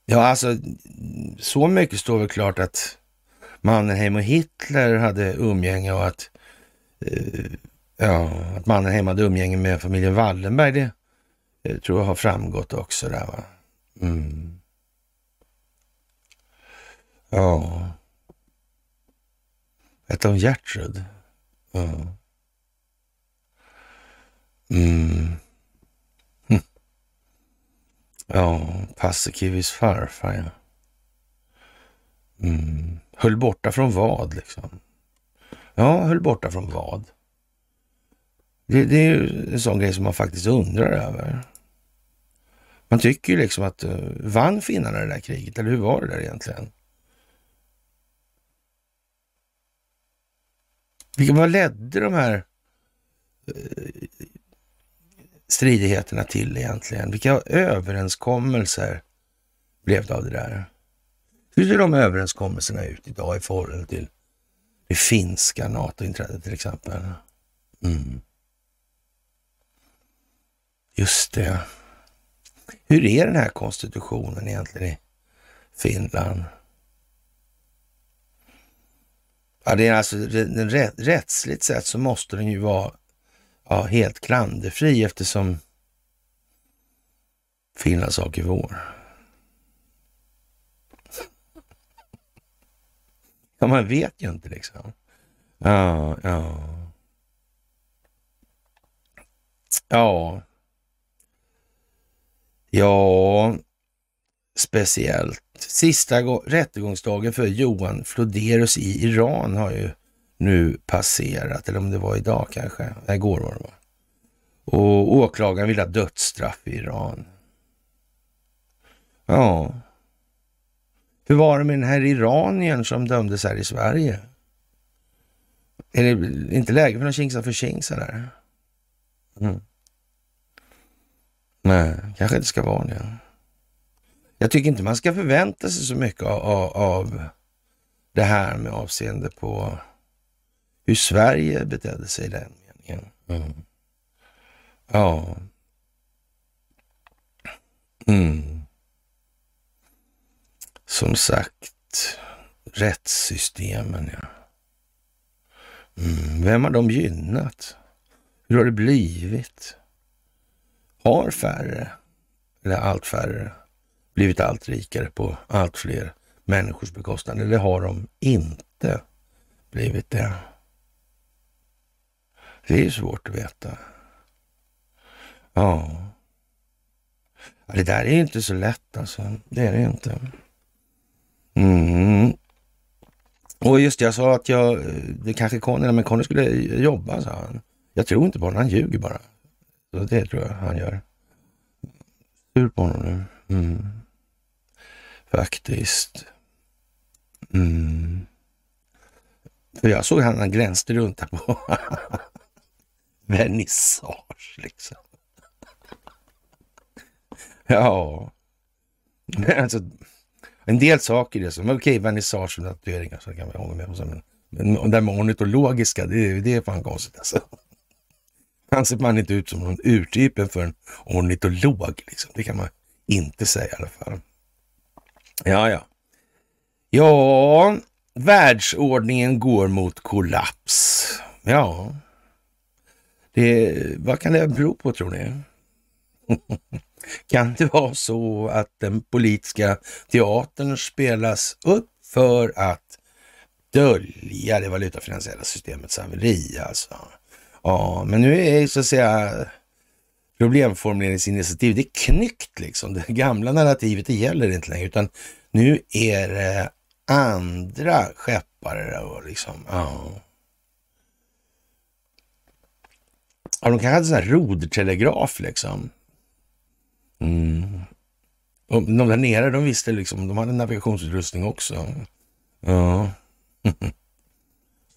Ja, alltså så mycket står väl klart att Mannerheim och Hitler hade umgänge och att, eh, ja, att Mannerheim hade umgänge med familjen Wallenberg. Det eh, tror jag har framgått också där va. Mm. Ja. Ett av Gertrud? Ja. Mm. Hm. Ja, Paasikivis farfar ja. Mm. Höll borta från vad liksom? Ja, höll borta från vad? Det, det är ju en sån grej som man faktiskt undrar över. Man tycker ju liksom att uh, vann finnarna det där kriget, eller hur var det där egentligen? Vilka, vad ledde de här eh, stridigheterna till egentligen? Vilka överenskommelser blev det av det där? Hur ser de överenskommelserna ut idag i förhållande till det finska NATO-inträdet till exempel? Mm. Just det. Hur är den här konstitutionen egentligen i Finland? Ja, det är alltså den rättsligt sett så måste den ju vara ja, helt klanderfri eftersom Finlands sak är vår. Ja, man vet ju inte liksom. Ja, ja. Ja. Ja, speciellt. Sista rättegångsdagen för Johan Floderus i Iran har ju nu passerat, eller om det var idag kanske. igår var det va? Och åklagaren vill ha dödsstraff i Iran. Ja, hur var det med den här iranien som dömdes här i Sverige? Är det inte läge för någon kingsa för kingsa där? Mm. Nej, kanske inte ska vara det. Jag tycker inte man ska förvänta sig så mycket av, av, av det här med avseende på hur Sverige betedde sig i den meningen. Mm. Ja. Mm. Som sagt, rättssystemen ja. Mm, vem har de gynnat? Hur har det blivit? Har färre, eller allt färre, blivit allt rikare på allt fler människors bekostnad? Eller har de inte blivit det? Det är svårt att veta. Ja. Det där är inte så lätt alltså. Det är det inte. Mm. Och just det, jag sa att jag, det kanske Conny, men Conny skulle jobba, sa han. Jag tror inte på honom, han ljuger bara. Så det tror jag han gör. Sur på honom nu. Mm. Faktiskt. Mm. För jag såg han, han glänste runt där på vernissage liksom. Ja, men alltså en del saker är som, okej, okay, vernissage och tatueringar så kan vi hålla med om. Men, men det med ornitologiska, det, det är fan konstigt alltså. Han ser man inte ut som någon urtypen för en ornitolog. Liksom. Det kan man inte säga i alla fall. Ja, ja. Ja, världsordningen går mot kollaps. Ja, det, vad kan det bero på tror ni? kan det vara så att den politiska teatern spelas upp för att dölja det valutafinansiella systemets haveri alltså? Ja, men nu är så att säga problemformuleringsinitiativ, det är knyckt liksom. Det gamla narrativet, det gäller inte längre, utan nu är det andra skeppare liksom, ja. Ja, de kanske hade sån här rodtelegraf liksom. Mm. Och de där nere, de visste liksom, de hade navigationsutrustning också. Ja.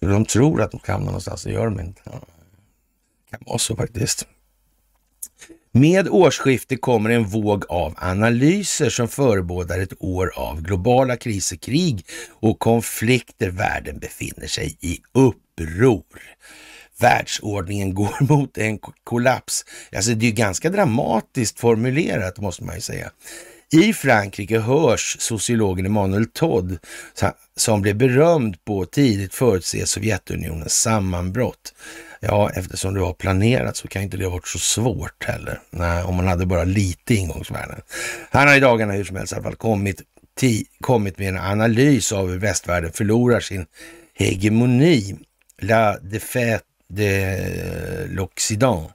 de tror att de kan någonstans, det gör de inte. Ja. Det kan vara så faktiskt. Med årsskiftet kommer en våg av analyser som förebådar ett år av globala kriser, krig och konflikter. Världen befinner sig i uppror. Världsordningen går mot en kollaps. Alltså det är ganska dramatiskt formulerat måste man ju säga. I Frankrike hörs sociologen Emmanuel Todd som blev berömd på tidigt förutse Sovjetunionens sammanbrott. Ja, eftersom det var planerat så kan inte det ha varit så svårt heller. Nej, om man hade bara lite ingångsvärden. Han har i dagarna hur som helst i alla fall kommit, kommit med en analys av hur västvärlden förlorar sin hegemoni. La défaite de l'Occident.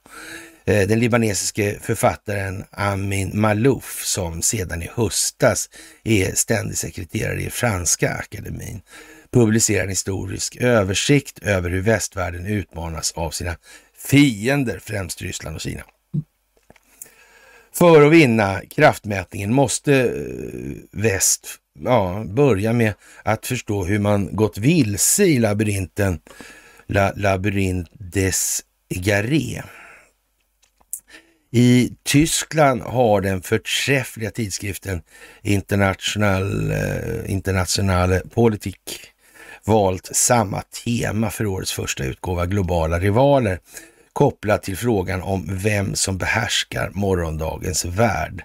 Eh, den libanesiske författaren Amin Malouf som sedan i höstas är ständig sekreterare i Franska akademin publicerar en historisk översikt över hur västvärlden utmanas av sina fiender, främst Ryssland och Kina. För att vinna kraftmätningen måste eh, väst ja, börja med att förstå hur man gått vilse i labyrinten La Labyrint des Garé. I Tyskland har den förträffliga tidskriften International, eh, Internationale Politik valt samma tema för årets första utgåva, Globala rivaler, kopplat till frågan om vem som behärskar morgondagens värld.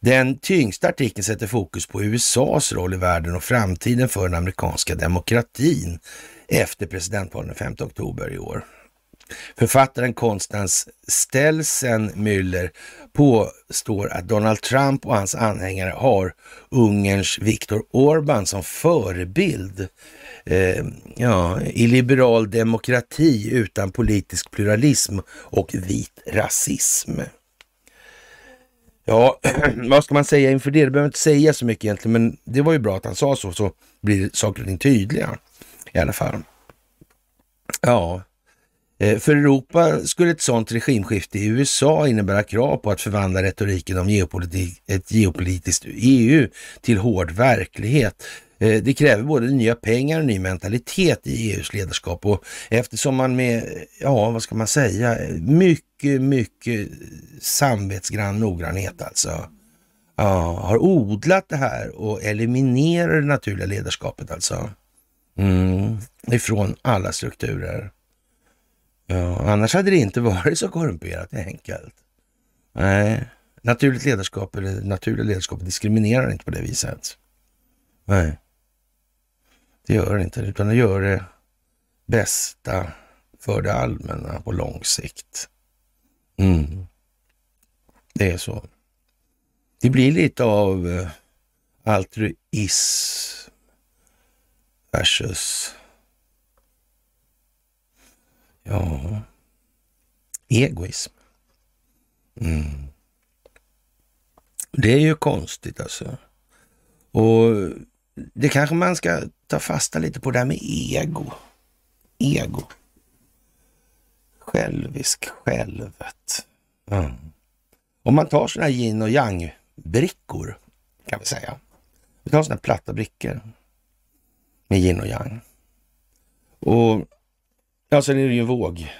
Den tyngsta artikeln sätter fokus på USAs roll i världen och framtiden för den amerikanska demokratin efter presidentvalen den 5 oktober i år. Författaren Konstans Stelsen-Müller påstår att Donald Trump och hans anhängare har Ungerns Viktor Orbán som förebild eh, ja, i liberal demokrati utan politisk pluralism och vit rasism. Ja, vad ska man säga inför det? Det behöver inte säga så mycket egentligen, men det var ju bra att han sa så, så blir saker och ting tydliga i alla fall. Ja, eh, för Europa skulle ett sådant regimskifte i USA innebära krav på att förvandla retoriken om geopolitik, ett geopolitiskt EU till hård verklighet. Eh, det kräver både nya pengar och ny mentalitet i EUs ledarskap och eftersom man med, ja vad ska man säga, mycket, mycket samvetsgrann noggrannhet alltså, ja, har odlat det här och eliminerar det naturliga ledarskapet alltså. Mm, ifrån alla strukturer. Ja, annars hade det inte varit så korrumperat enkelt. Nej, naturligt ledarskap eller naturligt ledarskap diskriminerar inte på det viset. Nej. Det gör det inte, utan det gör det bästa för det allmänna på lång sikt. Mm. Det är så. Det blir lite av eh, altruism versus ja, egoism. Mm. Det är ju konstigt alltså. Och det kanske man ska ta fasta lite på det här med ego. Ego. Självisk, självet. Mm. Om man tar sådana här yin och yang-brickor, kan vi säga. Vi tar sådana här platta brickor med yin och yang. Och ja, sen är det ju en våg.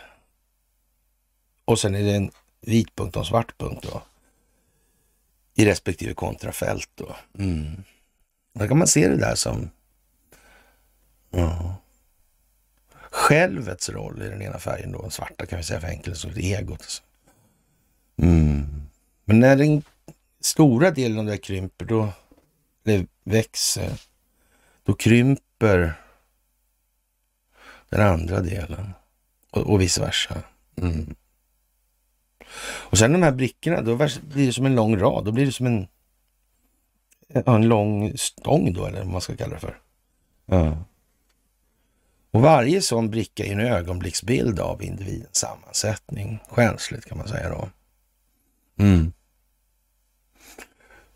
Och sen är det en vit punkt och en svart punkt då. I respektive kontrafält då. Mm. Där kan man se det där som ja, självets roll i den ena färgen då. Den svarta kan vi säga för enkelhet. så egot. Alltså. Mm. Men när den stora delen av det krymper, då, eller växer, då krymper den andra delen och, och vice versa. Mm. Och sen de här brickorna, då blir det som en lång rad. Då blir det som en, en lång stång då, eller vad man ska kalla det för. Ja. Och varje sån bricka är en ögonblicksbild av individens sammansättning. Själsligt kan man säga då. Mm.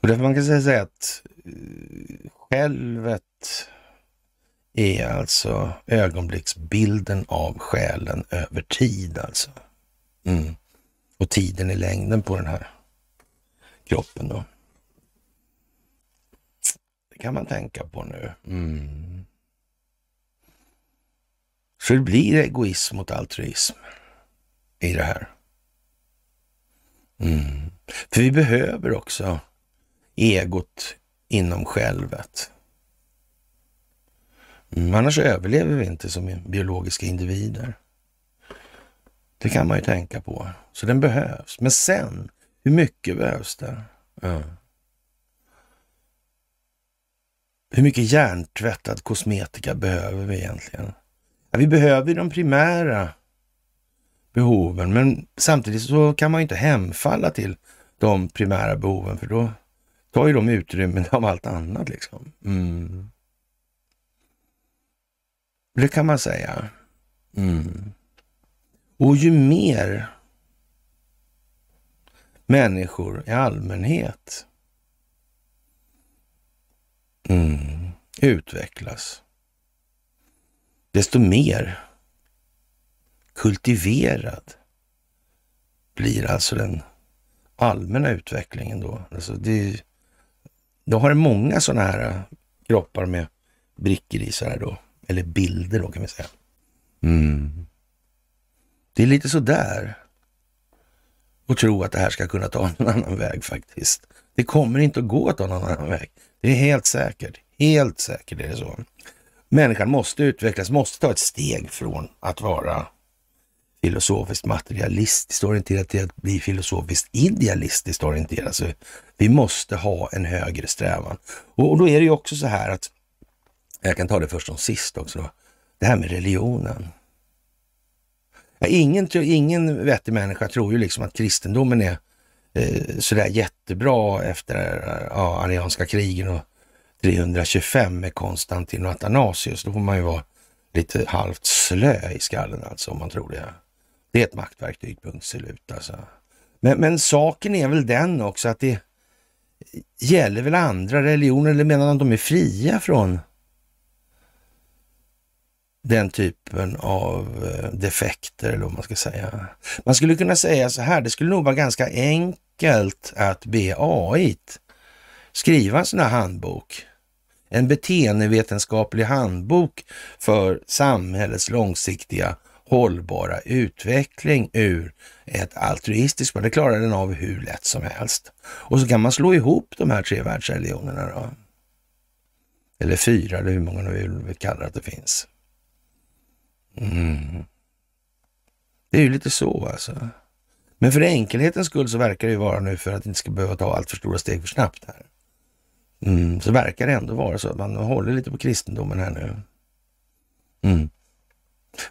Och därför man kan säga att eh, självet är alltså ögonblicksbilden av själen över tid alltså. Mm. Och tiden i längden på den här kroppen då. Det kan man tänka på nu. Mm. Så det blir egoism mot altruism i det här. Mm. För vi behöver också egot inom självet. Mm, annars överlever vi inte som biologiska individer. Det kan man ju tänka på. Så den behövs. Men sen, hur mycket behövs det? Ja. Hur mycket hjärntvättad kosmetika behöver vi egentligen? Ja, vi behöver de primära behoven, men samtidigt så kan man inte hemfalla till de primära behoven, för då tar ju de utrymmen av allt annat. liksom. Mm. Det kan man säga. Mm. Och ju mer människor i allmänhet mm, utvecklas, desto mer kultiverad blir alltså den allmänna utvecklingen då. Alltså det, då har det många sådana här kroppar med brickor i så här då, eller bilder då kan vi säga. Mm. Det är lite sådär att tro att det här ska kunna ta en annan väg faktiskt. Det kommer inte att gå att ta någon annan väg. Det är helt säkert. Helt säkert är det så. Människan måste utvecklas, måste ta ett steg från att vara filosofiskt materialistiskt orienterad till att bli filosofiskt idealistiskt orienterad. Så vi måste ha en högre strävan. Och, då är det ju också så här att, jag kan ta det först som sist också, det här med religionen. Ja, ingen, ingen vettig människa tror ju liksom att kristendomen är eh, sådär jättebra efter ja, arianska krigen och 325 med Konstantin och Athanasius. Då får man ju vara lite halvt slö i skallen alltså om man tror det. Det är ett maktverktyg, punkt slut alltså. Men, men saken är väl den också att det gäller väl andra religioner, eller menar att de är fria från den typen av eh, defekter, eller vad man ska säga. Man skulle kunna säga så här, det skulle nog vara ganska enkelt att be AI skriva en sån här handbok. En beteendevetenskaplig handbok för samhällets långsiktiga hållbara utveckling ur ett altruistiskt Det klarar den av hur lätt som helst. Och så kan man slå ihop de här tre världsreligionerna då. Eller fyra, eller hur många nu vill kalla att det finns. Mm. Det är ju lite så alltså. Men för enkelhetens skull så verkar det ju vara nu för att inte ska behöva ta allt för stora steg för snabbt här. Mm, så verkar det ändå vara så att man håller lite på kristendomen här nu. Mm.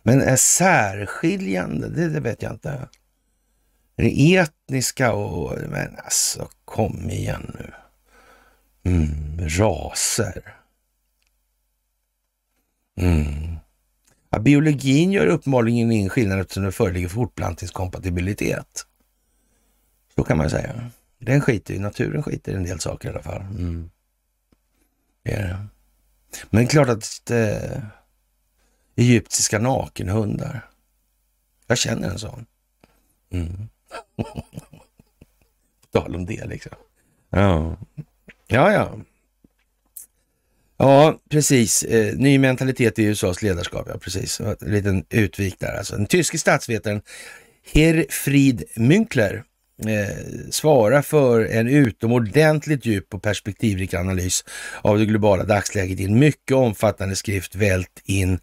Men är särskiljande, det, det vet jag inte. Det etniska och, men alltså kom igen nu. Mm, raser. Mm. Ja, biologin gör uppenbarligen ingen skillnad eftersom det föreligger fortplantningskompatibilitet. Så kan man säga. Den skiter i, naturen skiter i en del saker i alla fall. Mm. Det är det. Men det är klart att eh, egyptiska nakenhundar. Jag känner en sån. Mm. Tal om det liksom. Ja, ja. ja. Ja, precis. Eh, ny mentalitet i USAs ledarskap. Ja, precis. En liten utvik där alltså. Den tyske statsvetaren Herfried Münkler eh, svarar för en utomordentligt djup och perspektivrik analys av det globala dagsläget i en mycket omfattande skrift Vält in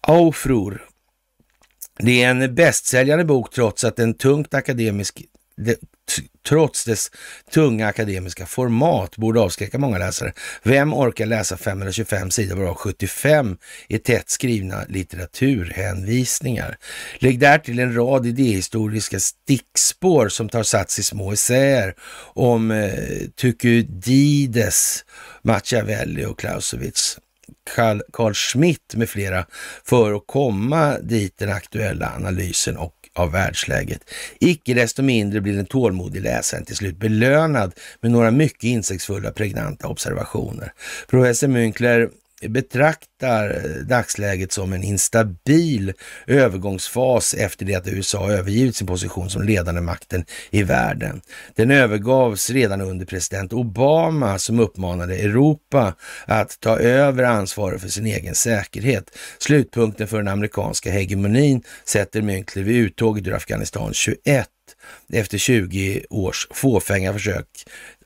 Aufruhr. Det är en bästsäljande bok trots att den tungt akademisk trots dess tunga akademiska format borde avskräcka många läsare. Vem orkar läsa 525 sidor varav 75 i tätt skrivna litteraturhänvisningar? Lägg därtill en rad idéhistoriska stickspår som tar sats i små essäer om eh, Tukudides, Machiavelli och Clausewitz. Carl Schmitt med flera för att komma dit den aktuella analysen och av världsläget. Icke desto mindre blir den tålmodig läsaren till slut belönad med några mycket insiktsfulla pregnanta observationer. Professor Münkler betraktar dagsläget som en instabil övergångsfas efter det att USA övergivit sin position som ledande makten i världen. Den övergavs redan under president Obama som uppmanade Europa att ta över ansvaret för sin egen säkerhet. Slutpunkten för den amerikanska hegemonin sätter Münchler vid uttåget ur Afghanistan 21 efter 20 års fåfänga försök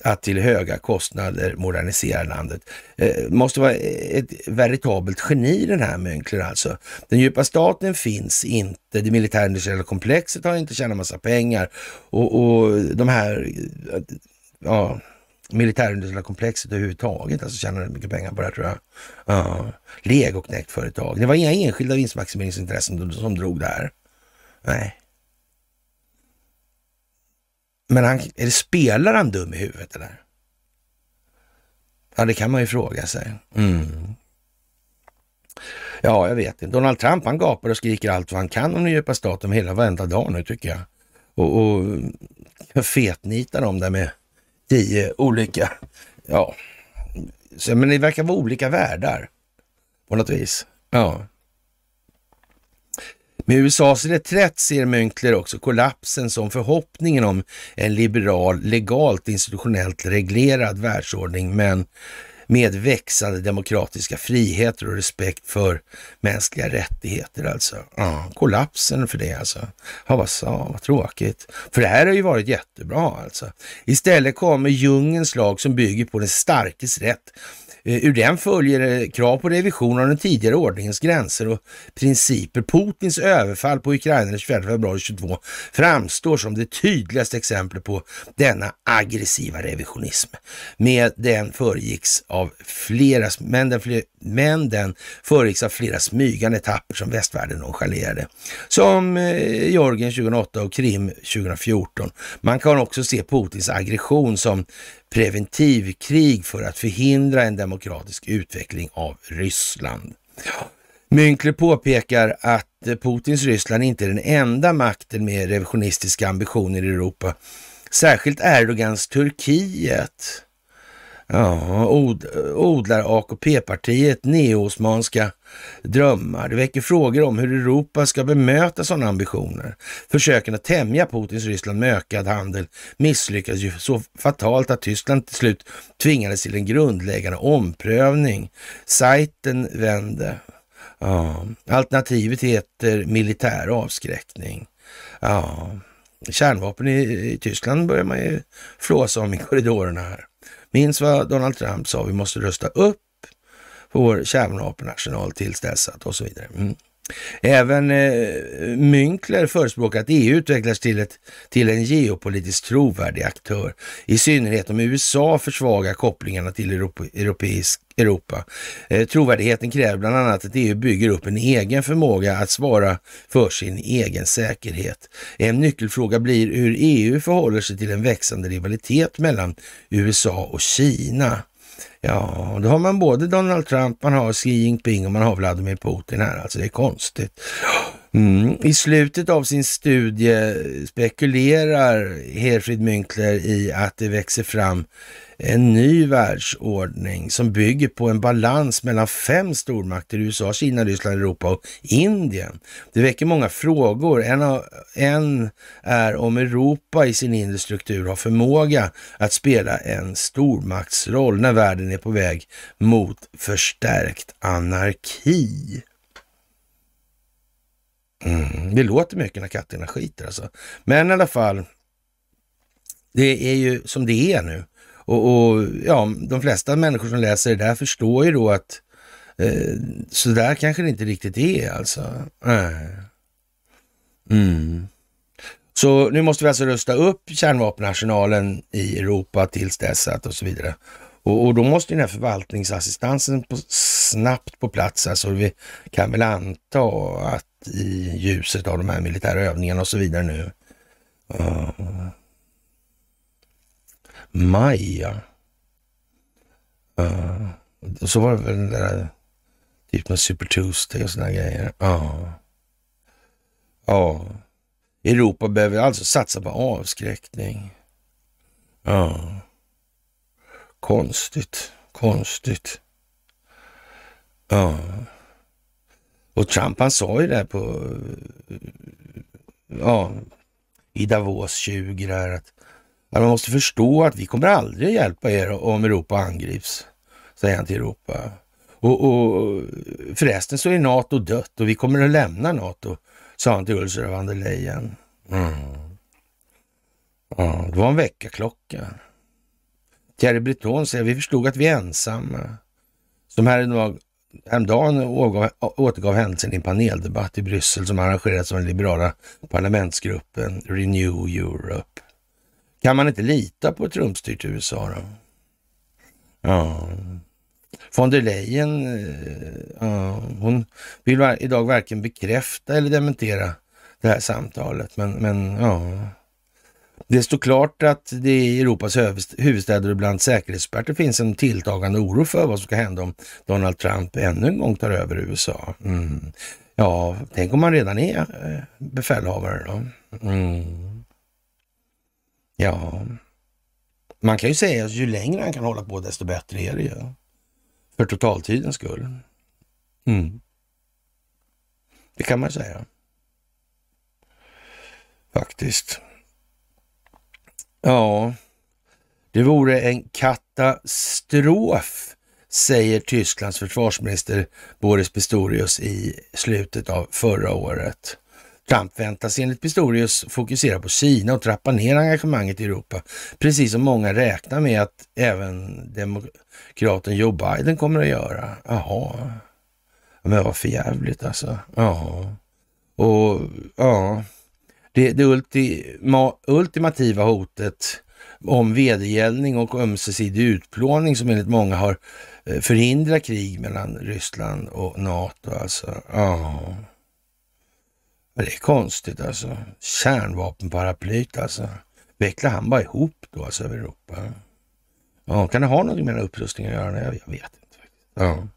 att till höga kostnader modernisera landet. Eh, måste vara ett veritabelt geni den här Münkler alltså. Den djupa staten finns inte, det militärindustriella komplexet har inte tjänat massa pengar och, och de här eh, ja, militärindustriella komplexet överhuvudtaget alltså tjänar mycket pengar på det här tror jag. Ja, legoknäckt-företag. Det var inga enskilda vinstmaximeringsintressen som drog det här. Nej. Men han, är det, spelar han dum i huvudet eller? Ja, det kan man ju fråga sig. Mm. Ja, jag vet inte. Donald Trump han gapar och skriker allt vad han kan om den djupa staten hela varenda dag nu tycker jag. Och, och fetnitar dem där med tio olika, ja, så, men det verkar vara olika världar på något vis. Ja. Med USAs reträtt ser Münkler också kollapsen som förhoppningen om en liberal, legalt institutionellt reglerad världsordning, men med växande demokratiska friheter och respekt för mänskliga rättigheter alltså. Ja, kollapsen för det alltså. Ja, vad, sa, vad tråkigt. För det här har ju varit jättebra alltså. Istället kommer djungelns lag som bygger på den starkes rätt Eh, ur den följer eh, krav på revision av den tidigare ordningens gränser och principer. Putins överfall på Ukraina den 24 februari 2022 framstår som det tydligaste exemplet på denna aggressiva revisionism. Med den föregicks av flera, men den, men den föregicks av flera smygande etapper som västvärlden nonchalerade. Som eh, Georgien 2008 och Krim 2014. Man kan också se Putins aggression som preventivkrig för att förhindra en demokratisk utveckling av Ryssland. Münkler påpekar att Putins Ryssland inte är den enda makten med revisionistiska ambitioner i Europa. Särskilt Erdogans Turkiet Ja, od, odlar AKP-partiet neosmanska drömmar. Det väcker frågor om hur Europa ska bemöta sådana ambitioner. Försöken att tämja Putins Ryssland med ökad handel misslyckades ju så fatalt att Tyskland till slut tvingades till en grundläggande omprövning. Sajten vände. Ja. Alternativet heter militär avskräckning. Ja. Kärnvapen i, i Tyskland börjar man ju flåsa om i korridorerna här. Minns vad Donald Trump sa, vi måste rösta upp vår kärnvapenarsenal tills dess att och så vidare. Mm. Även eh, Münkler förespråkar att EU utvecklas till, ett, till en geopolitiskt trovärdig aktör, i synnerhet om USA försvagar kopplingarna till Europa, europeisk, Europa. Eh, trovärdigheten kräver bland annat att EU bygger upp en egen förmåga att svara för sin egen säkerhet. En nyckelfråga blir hur EU förhåller sig till en växande rivalitet mellan USA och Kina. Ja, då har man både Donald Trump, man har Xi Jinping och man har Vladimir Putin här. Alltså det är konstigt. Mm. I slutet av sin studie spekulerar Herfried Münkler i att det växer fram en ny världsordning som bygger på en balans mellan fem stormakter, USA, Kina, Ryssland, Europa och Indien. Det väcker många frågor. En, av, en är om Europa i sin inre struktur har förmåga att spela en stormaktsroll när världen är på väg mot förstärkt anarki. Mm, det låter mycket när katterna skiter alltså. Men i alla fall, det är ju som det är nu. Och, och, ja, de flesta människor som läser det där förstår ju då att eh, så där kanske det inte riktigt är alltså. Äh. Mm. Så nu måste vi alltså rusta upp kärnvapenarsenalen i Europa tills dess att och så vidare. Och, och då måste den här förvaltningsassistansen på, snabbt på plats. Alltså vi kan väl anta att i ljuset av de här militära övningarna och så vidare nu. Uh, Maja. Uh, så var det väl den där typ med Super Tuesday och sådana grejer. Ja. Ja. Europa behöver alltså satsa på avskräckning. Ja. Konstigt, konstigt. Ja. Och Trump han sa ju det här på, ja, i Davos 20 där att att man måste förstå att vi kommer aldrig hjälpa er om Europa angrips, säger han till Europa. Och, och förresten så är NATO dött och vi kommer att lämna NATO, sa han till Ursula von der Leyen. Mm. Ja, det var en väckarklocka. Thierry Breton säger vi förstod att vi är ensamma. Som häromdagen återgav händelsen i en paneldebatt i Bryssel som arrangerats av den liberala parlamentsgruppen Renew Europe. Kan man inte lita på ett Trumpstyrt USA då? Ja. Von der Leyen, eh, ja, hon vill idag varken bekräfta eller dementera det här samtalet. Men, men ja, det står klart att det i Europas huvudstäder och bland säkerhetsexperter finns en tilltagande oro för vad som ska hända om Donald Trump ännu en gång tar över USA. Mm. Ja, tänk om han redan är eh, befälhavare då. Mm. Ja, man kan ju säga att ju längre han kan hålla på desto bättre är det ju. För totaltidens skull. Mm. Det kan man säga. Faktiskt. Ja, det vore en katastrof, säger Tysklands försvarsminister Boris Pistorius i slutet av förra året. Trump väntas enligt Pistorius fokusera på Kina och trappa ner engagemanget i Europa, precis som många räknar med att även demokraten Joe Biden kommer att göra. Jaha, men vad för jävligt alltså. Ja, och ja, det, det ultima, ultimativa hotet om vedergällning och ömsesidig utplåning som enligt många har eh, förhindrat krig mellan Ryssland och NATO. Alltså, ja. Men det är konstigt alltså. Kärnvapenparaplyt alltså. Vecklar han bara ihop då alltså över Europa? Ja, kan det ha något med den upprustningen att göra? Jag, vet inte. Ja.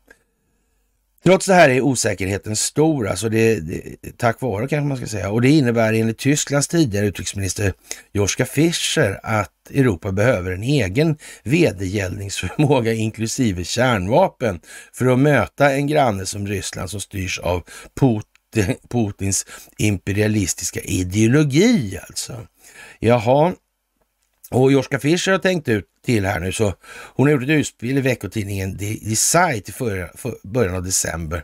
Trots det här är osäkerheten stor, alltså det, det, tack vare kanske man ska säga. Och det innebär enligt Tysklands tidigare utrikesminister Joschka Fischer att Europa behöver en egen vedergällningsförmåga inklusive kärnvapen för att möta en granne som Ryssland som styrs av Putin Putins imperialistiska ideologi alltså. Jaha, och Joschka Fischer har tänkt ut till här nu, så hon har gjort ett utspel i veckotidningen Design i förra, för början av december.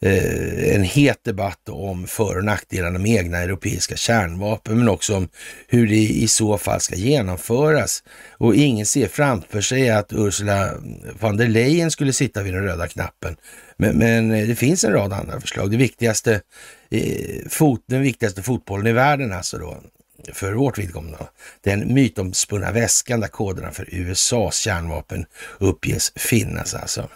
Eh, en het debatt om för och nackdelarna med egna europeiska kärnvapen, men också om hur det i så fall ska genomföras. Och ingen ser framför sig att Ursula von der Leyen skulle sitta vid den röda knappen. Men, men eh, det finns en rad andra förslag. Det viktigaste, eh, fot, den viktigaste fotbollen i världen alltså då, för vårt vidkommande. Den mytomspunna väskan där koderna för USAs kärnvapen uppges finnas alltså.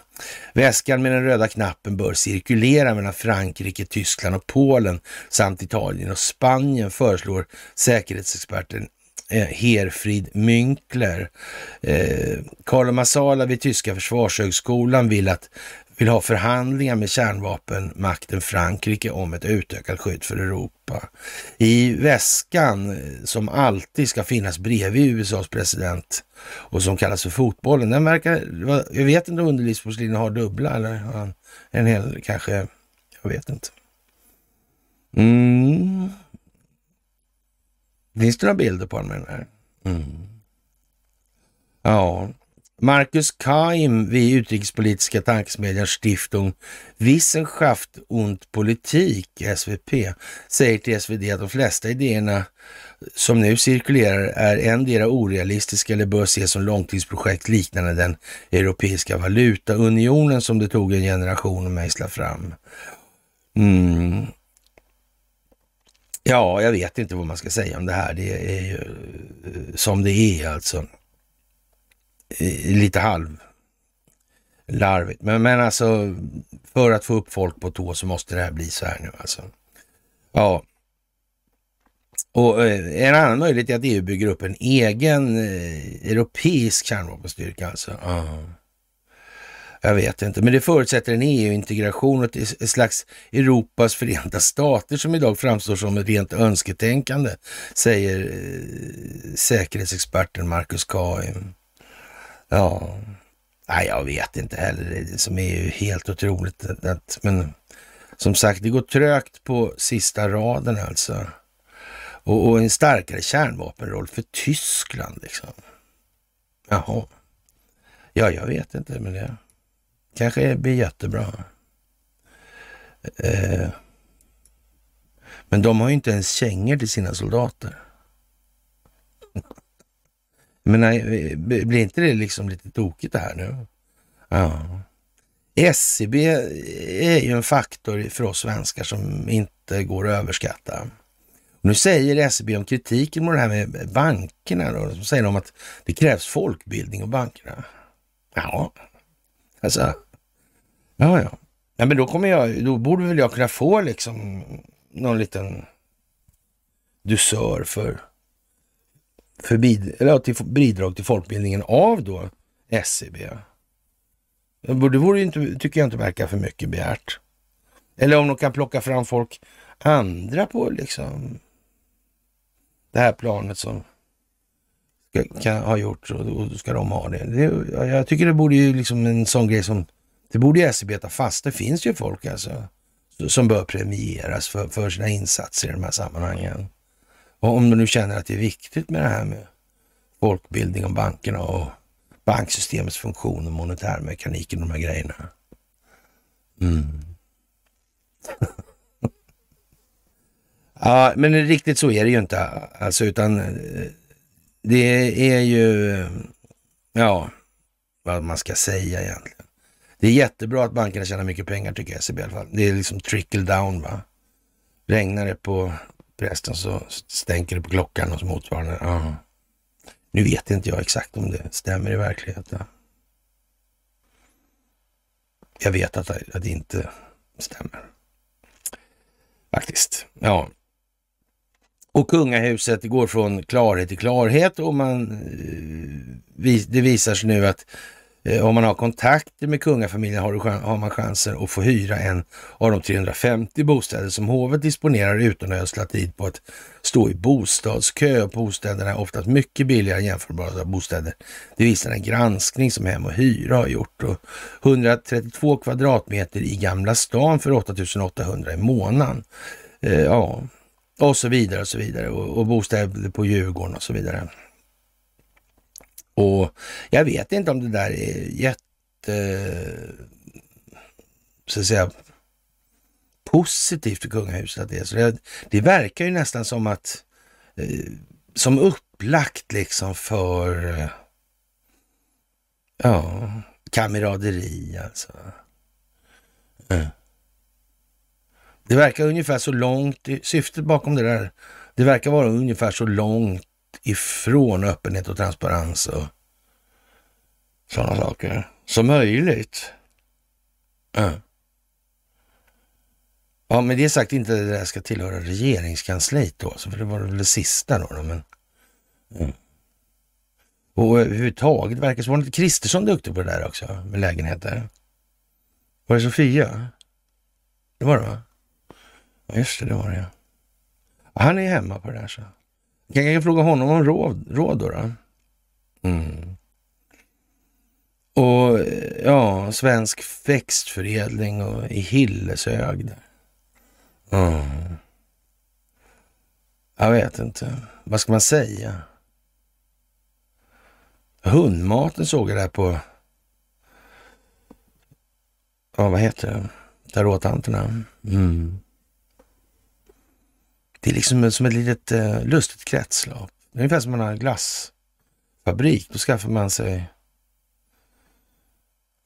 Väskan med den röda knappen bör cirkulera mellan Frankrike, Tyskland och Polen samt Italien och Spanien föreslår säkerhetsexperten eh, Herfrid Münkler. Eh, Carlo Massala vid tyska försvarshögskolan vill att vill ha förhandlingar med kärnvapenmakten Frankrike om ett utökat skydd för Europa. I väskan eh, som alltid ska finnas bredvid USAs president och som kallas för fotbollen, den verkar, jag vet inte om underlivsporslinet har dubbla eller en hel kanske, jag vet inte. Mm. Finns det några bilder på den här? Mm. Ja, Marcus Kaim vid utrikespolitiska tankesmedjan Stiftung Wissenschaft und Politik, SVP, säger till SvD att de flesta idéerna som nu cirkulerar är endera orealistiska eller bör ses som långtidsprojekt liknande den europeiska valutaunionen som det tog en generation att mejsla fram. Mm. Ja, jag vet inte vad man ska säga om det här. Det är ju eh, som det är alltså. Lite halv larvigt. Men, men alltså, för att få upp folk på tå så måste det här bli så här nu alltså. Ja. Och eh, en annan möjlighet är att EU bygger upp en egen eh, europeisk kärnvapenstyrka alltså. Uh. Jag vet inte, men det förutsätter en EU-integration och ett slags Europas förenta stater som idag framstår som ett rent önsketänkande, säger eh, säkerhetsexperten Marcus Kaim. Ja, nej, jag vet inte heller. Det som är ju helt otroligt. Att, men som sagt, det går trögt på sista raden alltså. Och, och en starkare kärnvapenroll för Tyskland liksom. Jaha. Ja, jag vet inte, men det kanske blir jättebra. Eh, men de har ju inte ens kängor till sina soldater. Men nej, blir inte det liksom lite tokigt det här nu? Ja. SCB är ju en faktor för oss svenskar som inte går att överskatta. Nu säger SCB om kritiken mot det här med bankerna, då, så säger de att det krävs folkbildning och bankerna. Ja, alltså, ja, ja. ja men då kommer jag, då borde väl jag kunna få liksom någon liten dusör för, för bid, eller till bidrag till folkbildningen av då SCB. Det vore ju inte, tycker jag inte verkar för mycket begärt. Eller om de kan plocka fram folk andra på liksom det här planet som ska, kan ha gjort och då ska de ha det. det. Jag tycker det borde ju liksom en sån grej som, det borde ju SCB ta fast. Det finns ju folk alltså som bör premieras för, för sina insatser i de här sammanhangen. Och om de nu känner att det är viktigt med det här med folkbildning om bankerna och banksystemets funktion och monetärmekaniken och de här grejerna. Mm. Ja, men riktigt så är det ju inte alltså, utan eh, det är ju, ja, vad man ska säga egentligen. Det är jättebra att bankerna tjänar mycket pengar tycker jag SEB i alla fall. Det är liksom trickle down va. Regnar det på prästen så stänker det på klockan och så motsvarande. Ja. Nu vet inte jag exakt om det stämmer i verkligheten. Jag vet att det inte stämmer. Faktiskt. Ja, och kungahuset går från klarhet till klarhet och man, eh, det visar sig nu att Eh, om man har kontakter med kungafamiljen har, har man chansen att få hyra en av de 350 bostäder som hovet disponerar utan att ödsla tid på att stå i bostadskö. Bostäderna är oftast mycket billigare än jämförbara bostäder. Det visar en granskning som Hem och Hyra har gjort. Och 132 kvadratmeter i Gamla stan för 8800 i månaden. Eh, ja, och så vidare och så vidare. Och, och bostäder på Djurgården och så vidare. Och jag vet inte om det där är jätte, så att säga, positivt för kungahuset. Att det, är. Så det, det verkar ju nästan som att, eh, som upplagt liksom för, eh, ja, kameraderi alltså. Mm. Det verkar ungefär så långt, syftet bakom det där, det verkar vara ungefär så långt ifrån öppenhet och transparens och sådana saker som möjligt. Ja. ja, med det sagt inte det där ska tillhöra regeringskansliet då, för det var väl det sista då. Men, Mm. Och överhuvudtaget verkar så. Var inte Kristersson duktig på det där också, med lägenheter. Var det Sofia? Det var det va? Ja, just det, det var det. ja. Han är hemma på det där så. Kan jag fråga honom om råd, råd då? då? Mm. Och ja, svensk växtförädling och i Hilleshög. Mm. Jag vet inte. Vad ska man säga? Hundmaten såg jag där på... Ja, vad heter det? Tarotanterna. Mm. Det är liksom som ett litet eh, lustigt kretslopp. Det är ungefär som man har en glassfabrik. Då skaffar man sig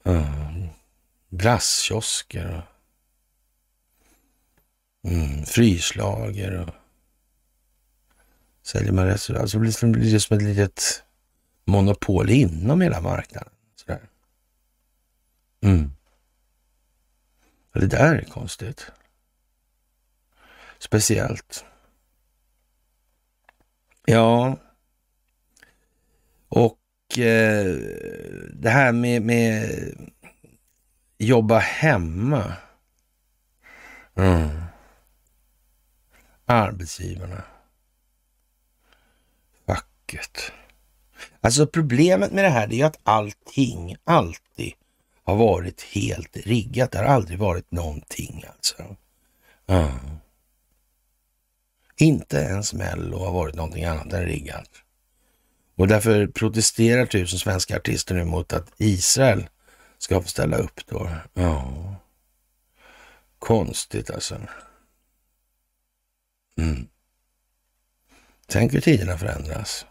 uh, glasskiosker och mm, fryslager och säljer man restaurang. Så alltså blir det som ett litet monopol inom hela marknaden. Sådär. Mm. Det där är konstigt. Speciellt. Ja. Och eh, det här med, med jobba hemma. Mm. Arbetsgivarna. Facket. Alltså problemet med det här är att allting alltid har varit helt riggat. Det har aldrig varit någonting alltså. Mm. Inte ens Mello har varit någonting annat än riggat. Och därför protesterar tusen svenska artister nu mot att Israel ska få ställa upp då. Ja. Konstigt alltså. Mm. Tänk hur tiderna förändras.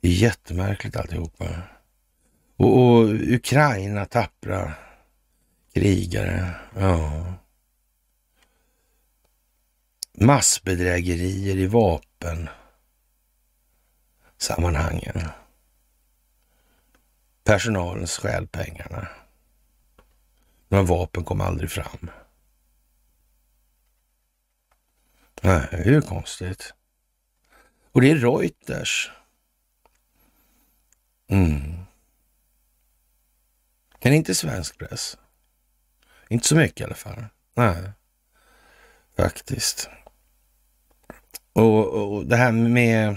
Det är jättemärkligt alltihopa. Och, och Ukraina tappra krigare. Ja. Massbedrägerier i vapen sammanhangen. Personalen stjäl pengarna. Några vapen kom aldrig fram. Nej, det är ju konstigt. Och det är Reuters. Mm. Men inte svensk press. Inte så mycket i alla fall. Nej, faktiskt. Och, och det här med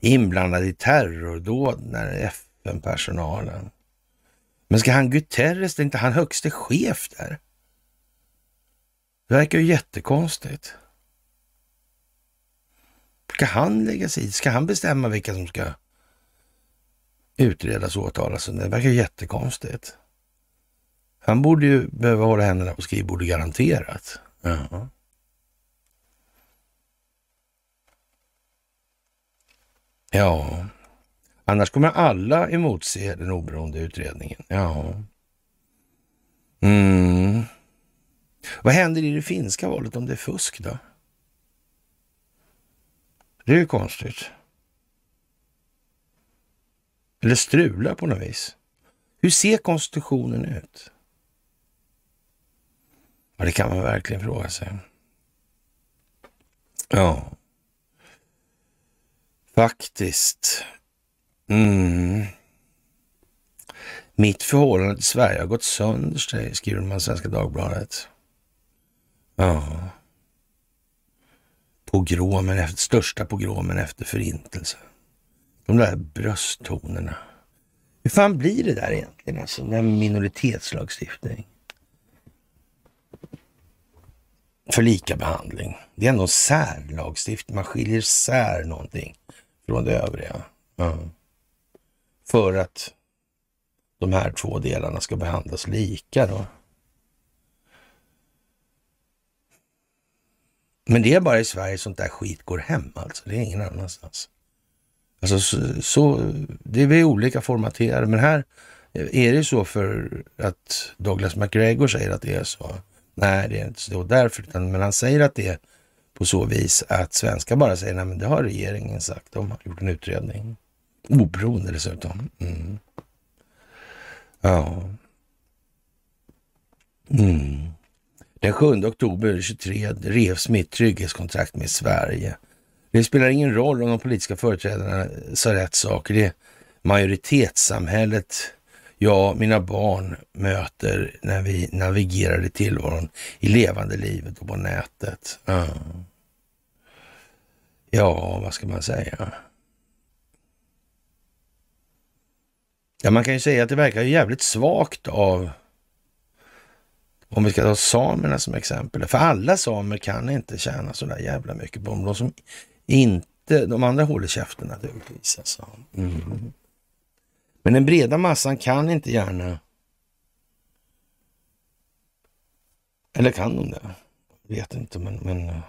inblandad i terrordåd när FN-personalen. Men ska han Guterres, är inte han högste chef där? Det verkar ju jättekonstigt. Ska han lägga sig i? Ska han bestämma vilka som ska utredas och åtalas? Det verkar jättekonstigt. Han borde ju behöva hålla händerna på skrivbordet garanterat. Ja. Ja, annars kommer alla emotse den oberoende utredningen. Ja. Mm. Vad händer i det finska valet om det är fusk då? Det är ju konstigt. Eller strula på något vis. Hur ser konstitutionen ut? Ja, det kan man verkligen fråga sig. Ja. Faktiskt. Mm. Mitt förhållande till Sverige har gått sönder, skriver man i Svenska Dagbladet. Ja. Pogromen, efter, största pogromen efter förintelsen. De där brösttonerna. Hur fan blir det där egentligen, alltså, den minoritetslagstiftning? För lika behandling. Det är ändå en särlagstiftning. Man skiljer sär någonting från det övriga. Ja. För att de här två delarna ska behandlas lika då. Men det är bara i Sverige sånt där skit går hem alltså. Det är ingen annanstans. Alltså så, så det är olika formaterade, men här är det så för att Douglas McGregor säger att det är så. Nej, det är inte så därför, utan, men han säger att det är på så vis att svenskar bara säger, nej men det har regeringen sagt, de har gjort en utredning. Oberoende dessutom. Mm. Ja. Mm. Den 7 oktober 23 revs mitt trygghetskontrakt med Sverige. Det spelar ingen roll om de politiska företrädarna sa rätt saker. Det majoritetssamhället jag mina barn möter när vi navigerar i tillvaron i levande livet och på nätet. Ja, ja vad ska man säga? Ja, man kan ju säga att det verkar jävligt svagt av, om vi ska ta samerna som exempel, för alla samer kan inte tjäna så där jävla mycket på om De som inte, de andra håller käften naturligtvis. Alltså. Mm. Men den breda massan kan inte gärna, eller kan de det? Vet inte, men, men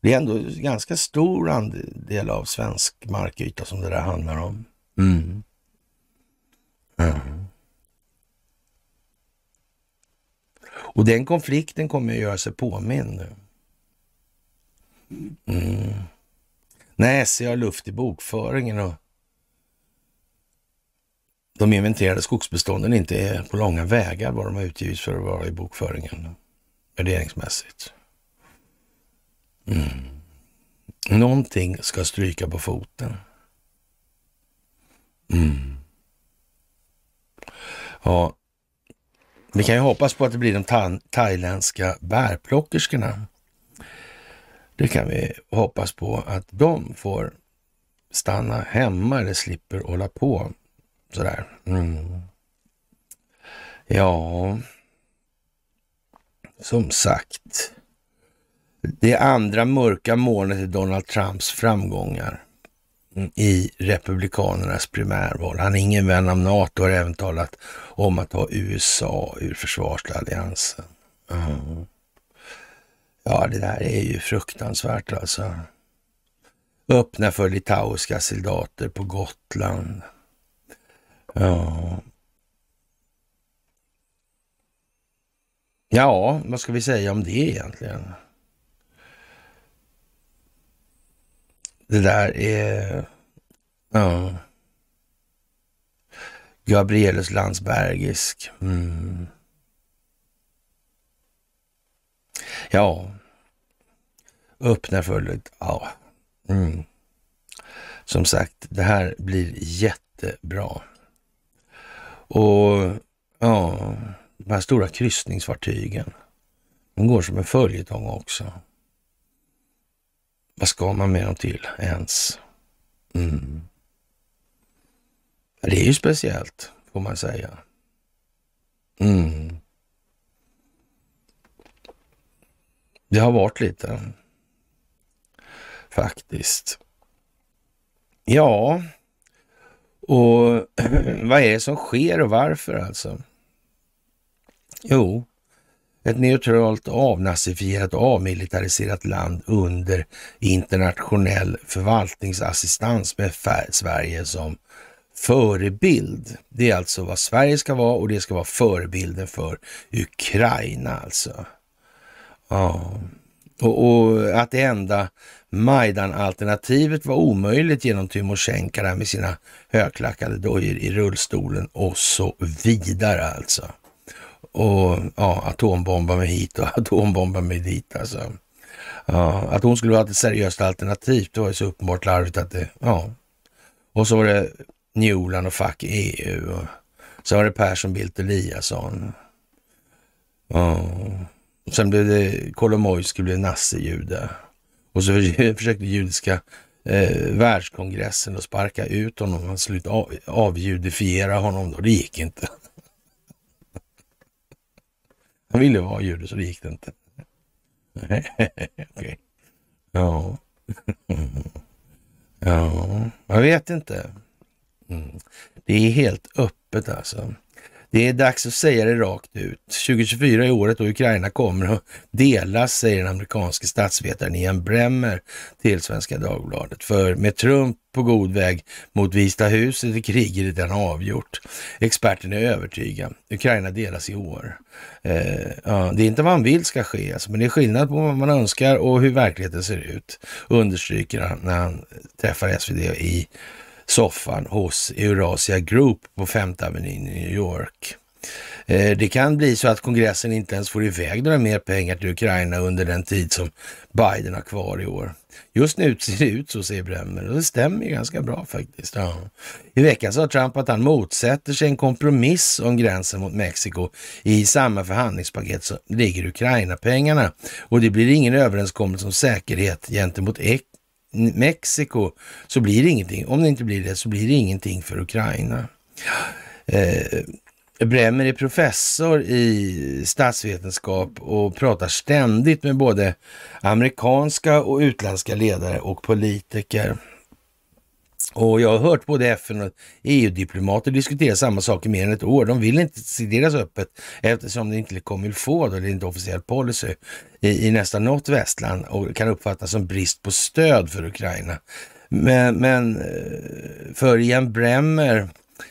det är ändå ganska stor andel av svensk markyta som det där handlar om. Mm. Mm. Och den konflikten kommer att göra sig påmind nu. Mm. När SE har luft i bokföringen och de inventerade skogsbestånden inte är på långa vägar vad de har utgivits för att vara i bokföringen värderingsmässigt. Mm. Någonting ska stryka på foten. Mm. Ja, vi kan ju hoppas på att det blir de tha thailändska bärplockerskorna. Det kan vi hoppas på att de får stanna hemma eller slipper hålla på sådär. Mm. Ja, som sagt. Det andra mörka molnet är Donald Trumps framgångar mm, i Republikanernas primärval. Han är ingen vän av NATO och har även talat om att ta USA ur försvarsalliansen. Mm. Ja, det där är ju fruktansvärt alltså. Öppna för litauiska soldater på Gotland. Ja. Ja, vad ska vi säga om det egentligen? Det där är... Ja. Gabrielus Landsbergisk. Mm. Ja. Öppnar för. Ja. Mm. Som sagt, det här blir jättebra. Och ja, de här stora kryssningsfartygen, de går som en följetong också. Vad ska man med dem till ens? Mm. Det är ju speciellt, får man säga. Mm. Det har varit lite, faktiskt. Ja, och vad är det som sker och varför alltså? Jo, ett neutralt, avnazifierat och avmilitariserat land under internationell förvaltningsassistans med Sverige som förebild. Det är alltså vad Sverige ska vara och det ska vara förebilden för Ukraina alltså. Ja. Och, och att det enda Majdan-alternativet var omöjligt genom Tymosjenko med sina högklackade dojor i rullstolen och så vidare alltså och ja, atombomba mig hit och atombomba mig dit. Alltså. Ja, att hon skulle vara ett seriöst alternativ, det var ju så uppenbart larvigt att det, ja. Och så var det Newland och fack EU och så var det Persson, Bildt Eliasson. Ja. Sen blev det Kolomojski blev nassejude. Och så försökte judiska eh, världskongressen att sparka ut honom. Man skulle av, avjudifiera honom då. Det gick inte. Han ville vara jude så det gick det inte. okay. Ja. ja, jag vet inte. Mm. Det är helt öppet alltså. Det är dags att säga det rakt ut. 2024 är året då Ukraina kommer att delas, säger den amerikanske statsvetaren Ian Bremmer till Svenska Dagbladet. För med Trump på god väg mot Vita huset är kriget redan avgjort. Experten är övertygad. Ukraina delas i år. Eh, ja, det är inte vad han vill ska ske, alltså, men det är skillnad på vad man önskar och hur verkligheten ser ut, understryker han när han träffar SvD i soffan hos Eurasia Group på Femte Avenyn i New York. Eh, det kan bli så att kongressen inte ens får iväg några mer pengar till Ukraina under den tid som Biden har kvar i år. Just nu ser det ut så, säger Bremmer, och det stämmer ju ganska bra faktiskt. Ja. I veckan sa Trump att han motsätter sig en kompromiss om gränsen mot Mexiko. I samma förhandlingspaket som ligger Ukraina-pengarna och det blir ingen överenskommelse om säkerhet gentemot Mexiko så blir det ingenting. Om det inte blir det så blir det ingenting för Ukraina. Eh, Bremer är professor i statsvetenskap och pratar ständigt med både amerikanska och utländska ledare och politiker. Och jag har hört både FN och EU-diplomater diskutera samma sak i mer än ett år. De vill inte citeras öppet eftersom det inte kommer få, då, det är inte officiell policy, i, i nästan något västland och kan uppfattas som brist på stöd för Ukraina. Men, men eh, för Ian Bremmer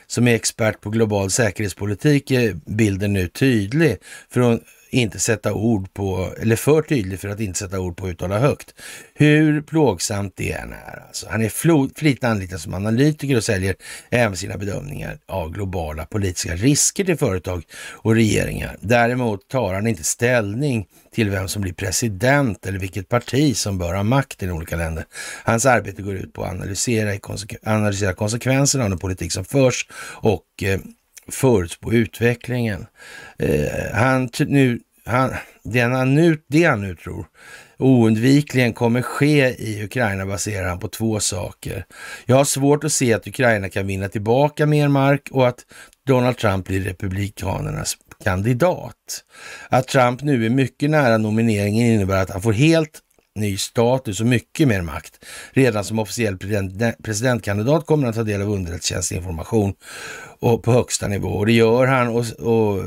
som är expert på global säkerhetspolitik är bilden nu tydlig. För inte sätta ord på, eller för tydlig för att inte sätta ord på och uttala högt. Hur plågsamt det än är. Alltså, han är flitigt anlitad som analytiker och säljer även sina bedömningar av globala politiska risker till företag och regeringar. Däremot tar han inte ställning till vem som blir president eller vilket parti som bör ha makt i olika länder. Hans arbete går ut på att analysera, analysera konsekvenserna av den politik som förs och eh, förutspå utvecklingen. Eh, han, nu, han, det, han nu, det han nu tror oundvikligen kommer ske i Ukraina baserar han på två saker. Jag har svårt att se att Ukraina kan vinna tillbaka mer mark och att Donald Trump blir republikanernas kandidat. Att Trump nu är mycket nära nomineringen innebär att han får helt ny status och mycket mer makt. Redan som officiell presidentkandidat kommer han ta del av underrättelsetjänstinformation och på högsta nivå. Och det gör han och, och eh,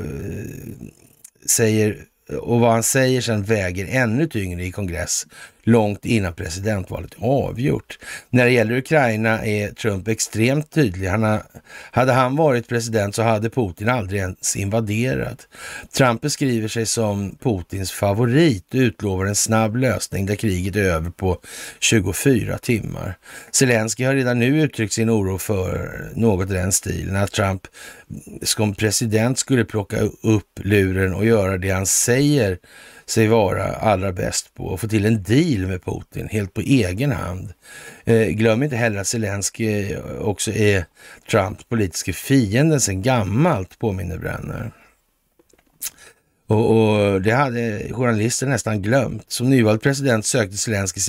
säger och vad han säger sen väger ännu tyngre i kongress långt innan presidentvalet är avgjort. När det gäller Ukraina är Trump extremt tydlig. Han har, hade han varit president så hade Putin aldrig ens invaderat. Trump beskriver sig som Putins favorit och utlovar en snabb lösning där kriget är över på 24 timmar. Zelensky har redan nu uttryckt sin oro för något i den stilen, att Trump som president skulle plocka upp luren och göra det han säger sig vara allra bäst på att få till en deal med Putin helt på egen hand. Eh, glöm inte heller att Zelensky eh, också är Trumps politiska fiende sedan gammalt, påminner Brenner. Och, och, det hade journalister nästan glömt. Som nyvald president sökte Zelensky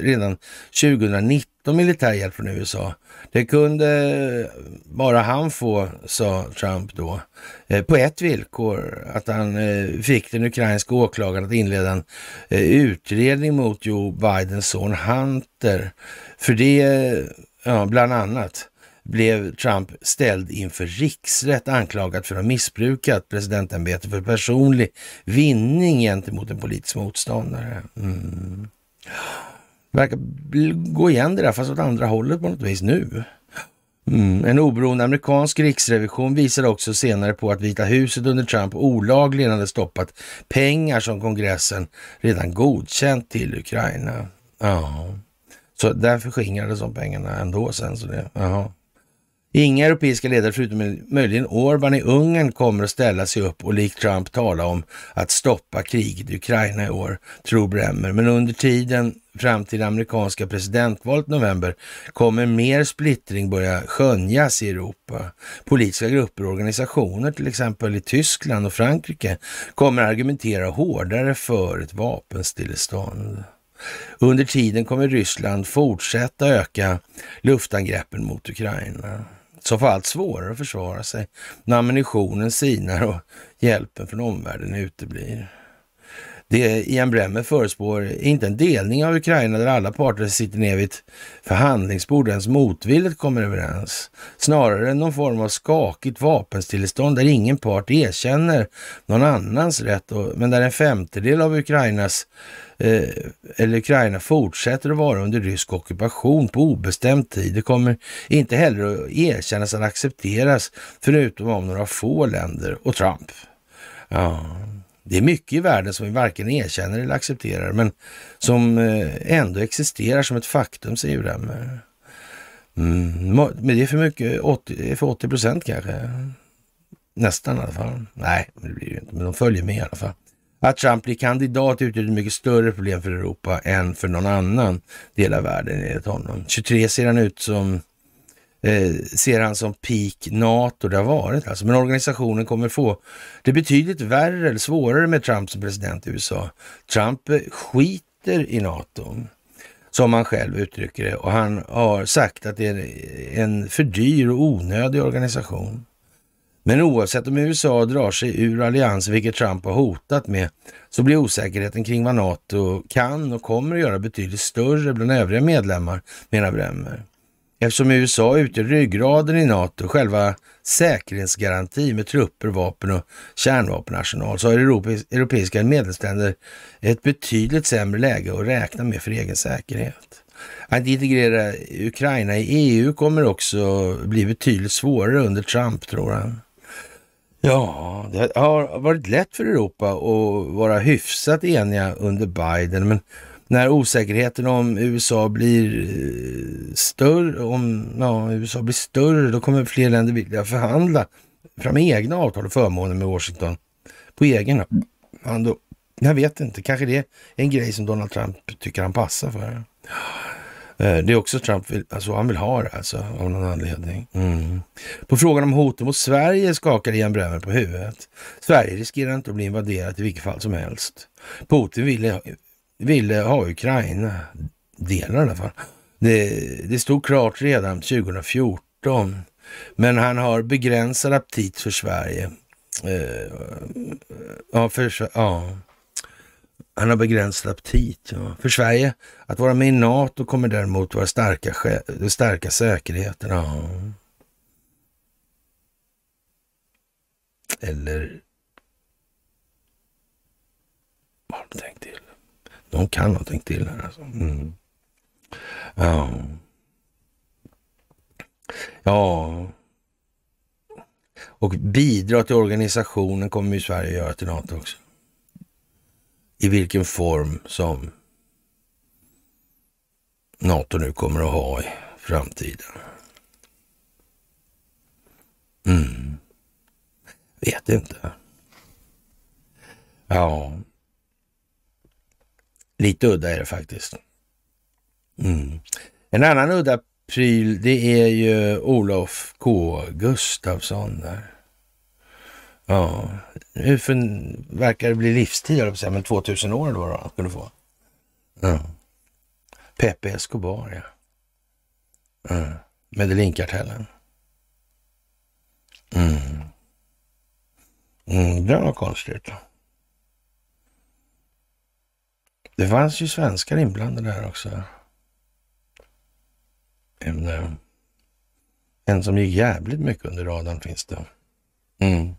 redan 2019 militär hjälp från USA. Det kunde bara han få, sa Trump då, eh, på ett villkor, att han eh, fick den ukrainska åklagaren att inleda en eh, utredning mot Joe Bidens son Hunter. För det, ja, bland annat blev Trump ställd inför riksrätt anklagad för att ha missbrukat presidentämbetet för personlig vinning gentemot en politisk motståndare. Mm. Verkar gå igen det där, fast åt andra hållet på något vis nu. Mm. En oberoende amerikansk riksrevision visade också senare på att Vita huset under Trump olagligen hade stoppat pengar som kongressen redan godkänt till Ukraina. Ja, så därför skingrades de pengarna ändå sen. Så det, aha. Inga europeiska ledare förutom möjligen Orban i Ungern kommer att ställa sig upp och likt Trump tala om att stoppa kriget i Ukraina i år, tror Bremmer. Men under tiden fram till det amerikanska presidentvalet i november kommer mer splittring börja skönjas i Europa. Politiska grupper och organisationer, till exempel i Tyskland och Frankrike, kommer argumentera hårdare för ett vapenstillestånd. Under tiden kommer Ryssland fortsätta öka luftangreppen mot Ukraina som får allt svårare att försvara sig när ammunitionen sinar och hjälpen från omvärlden uteblir. Det Ian Bremmer förespår är inte en delning av Ukraina där alla parter sitter ner vid ett förhandlingsbord ens motvilligt kommer överens. Snarare någon form av skakigt vapenstillestånd där ingen part erkänner någon annans rätt, och, men där en femtedel av Ukrainas eh, eller Ukraina fortsätter att vara under rysk ockupation på obestämd tid. Det kommer inte heller att erkännas eller accepteras förutom av några få länder och Trump. Ja, det är mycket i världen som vi varken erkänner eller accepterar, men som eh, ändå existerar som ett faktum, säger Bremer. Mm, men det är för mycket, 80, för 80 procent kanske. Nästan i alla fall. Nej, det blir det inte, men de följer med i alla fall. Att Trump blir kandidat utgör ett mycket större problem för Europa än för någon annan del av världen enligt honom. 23 ser han ut som eh, ser han som peak NATO det har varit. Alltså. Men organisationen kommer få det betydligt värre eller svårare med Trump som president i USA. Trump eh, skiter i NATO, som han själv uttrycker det. Och han har sagt att det är en för dyr och onödig organisation. Men oavsett om USA drar sig ur alliansen, vilket Trump har hotat med, så blir osäkerheten kring vad NATO kan och kommer att göra betydligt större bland övriga medlemmar, menar Bremmer. Eftersom USA utgör ryggraden i NATO, själva säkerhetsgaranti med trupper, vapen och kärnvapenarsenal, så har europeiska medlemsländer ett betydligt sämre läge att räkna med för egen säkerhet. Att integrera Ukraina i EU kommer också bli betydligt svårare under Trump, tror han. Ja, det har varit lätt för Europa att vara hyfsat eniga under Biden, men när osäkerheten om USA blir eh, större, om ja, USA blir större, då kommer fler länder vilja förhandla fram egna avtal och förmåner med Washington på egen hand. Jag vet inte, kanske det är en grej som Donald Trump tycker han passar för. Eh, det är också Trump, vill, alltså han vill ha det alltså, av någon anledning. Mm. På frågan om hoten mot Sverige skakar Ian Bremmer på huvudet. Sverige riskerar inte att bli invaderat i vilket fall som helst. Putin ville, ville ha Ukraina, delar i alla fall. Det, det stod klart redan 2014, men han har begränsad aptit för Sverige. Uh, ja, för, ja. Han har begränsad aptit. Ja. För Sverige, att vara med i NATO kommer däremot vara starka, starka säkerheten. Ja. Eller vad har de tänkt till? De kan ha tänkt till här alltså. Mm. Ja. Ja. Och bidra till organisationen kommer ju Sverige göra till NATO också i vilken form som NATO nu kommer att ha i framtiden. Mm. Vet inte. Ja. Lite udda är det faktiskt. Mm. En annan udda pryl, det är ju Olof K Gustafsson där. Ja, nu verkar det bli livstid, jag säga, men 2000 år då, då skulle få. Ja. Pepe Escobar, ja. ja. Medellinkartellen. Mm. Mm, det var konstigt. Det fanns ju svenskar inblandade där också. En, eh, en som gick jävligt mycket under radarn finns det. Mm.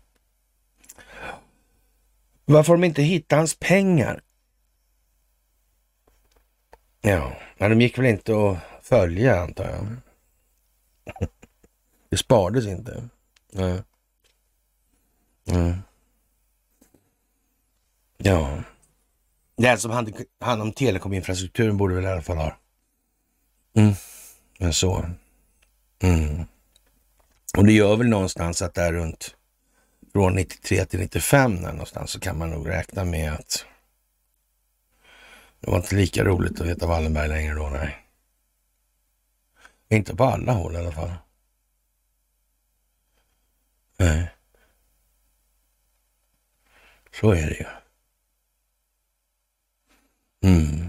Varför de inte hittade hans pengar? Ja, men de gick väl inte att följa antar jag. Det sparades inte. Nej. Mm. Ja. Den som hade hand om telekominfrastrukturen borde väl i alla fall ha. Mm. Men så. Mm. Och det gör väl någonstans att det är runt från 93 till 95 där någonstans så kan man nog räkna med att det var inte lika roligt att heta Wallenberg längre då, nej. Inte på alla håll i alla fall. Nej. Så är det ju. Mm.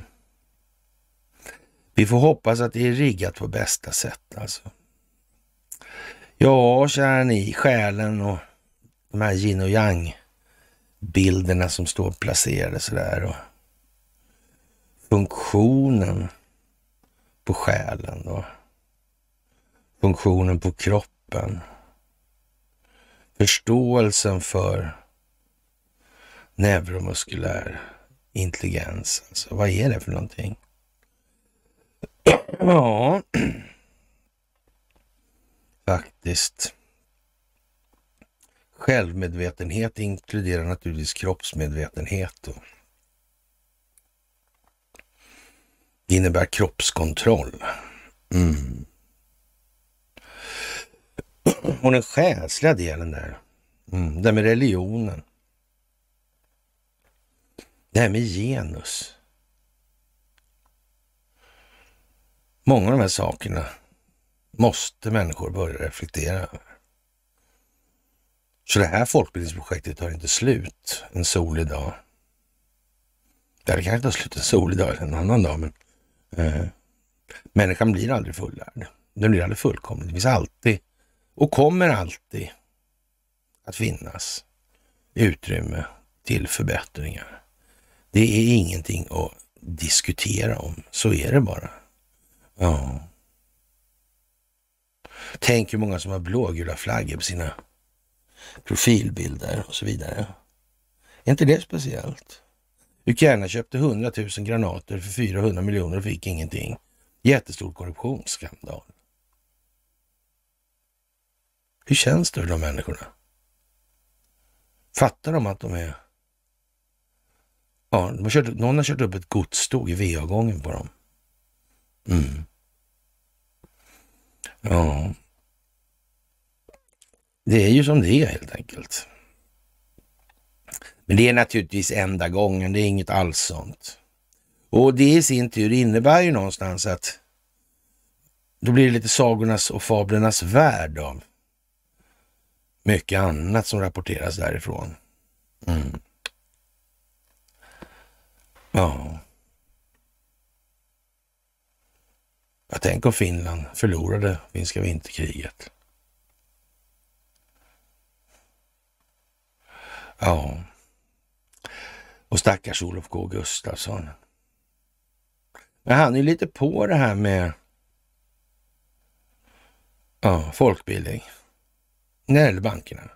Vi får hoppas att det är riggat på bästa sätt alltså. Ja, kära ni, själen och de här yin och yang bilderna som står placerade sådär. Och funktionen på själen då. funktionen på kroppen. Förståelsen för neuromuskulär intelligens. Alltså, vad är det för någonting? Ja, faktiskt. Självmedvetenhet inkluderar naturligtvis kroppsmedvetenhet. Då. det innebär kroppskontroll. Mm. Och den själsliga delen där, Mm. Det med religionen. Det här med genus. Många av de här sakerna måste människor börja reflektera över. Så det här folkbildningsprojektet tar inte slut en solig dag. Det kanske tar slut en solig dag eller en annan dag, men eh, människan blir aldrig fullärd. Den blir aldrig fullkomlig. Det finns alltid och kommer alltid att finnas utrymme till förbättringar. Det är ingenting att diskutera om. Så är det bara. Ja. Tänk hur många som har blågula flaggor på sina profilbilder och så vidare. Är inte det speciellt? Ukraina köpte 100 000 granater för 400 miljoner och fick ingenting. Jättestor korruptionsskandal. Hur känns det för de människorna? Fattar de att de är... Ja, de har kört, någon har kört upp ett godståg i VA-gången på dem. Mm. Ja. Det är ju som det är helt enkelt. Men det är naturligtvis enda gången, det är inget alls sånt. Och det i sin tur innebär ju någonstans att då blir det lite sagornas och fablernas värld av mycket annat som rapporteras därifrån. Mm. Ja. Jag tänk om Finland förlorade finska vinterkriget. Ja. Och stackars Olof K Gustafsson. Men han är lite på det här med ja, folkbildning när det gäller bankerna.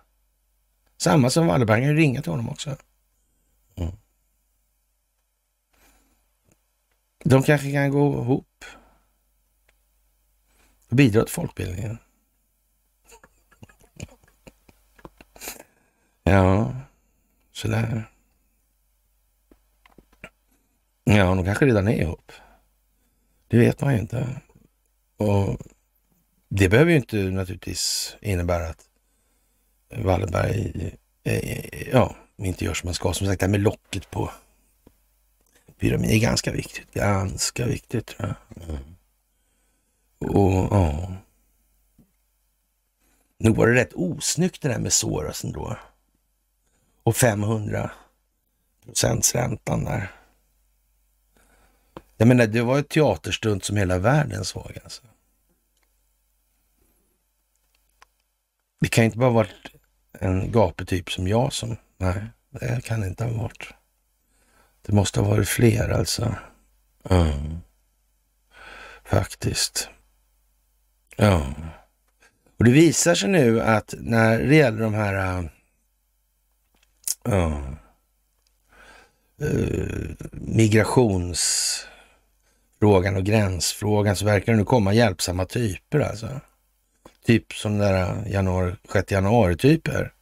Samma som Wallenberg, ringa till honom också. Mm. De kanske kan gå ihop och bidra till folkbildningen. Ja, sådär. Ja, de kanske redan är ihop. Det vet man ju inte. Och det behöver ju inte naturligtvis innebära att Wallenberg eh, eh, ja, inte gör som man ska. Som sagt, det här med locket på pyramiden är ganska viktigt. Ganska viktigt tror jag. Mm. Och ja. Nog var det rätt osnyggt det där med Soros ändå. Och 500 procents räntan där. Jag menar, det var ett teaterstunt som hela världen såg alltså. Det kan inte bara varit en gapetyp som jag som... Nej, det kan det inte ha varit. Det måste ha varit fler alltså. Mm. Faktiskt. Ja. Och det visar sig nu att när det gäller de här... Uh, uh, migrationsfrågan och gränsfrågan så verkar det nu komma hjälpsamma typer alltså. Typ som den där januari, 6 januari-typer.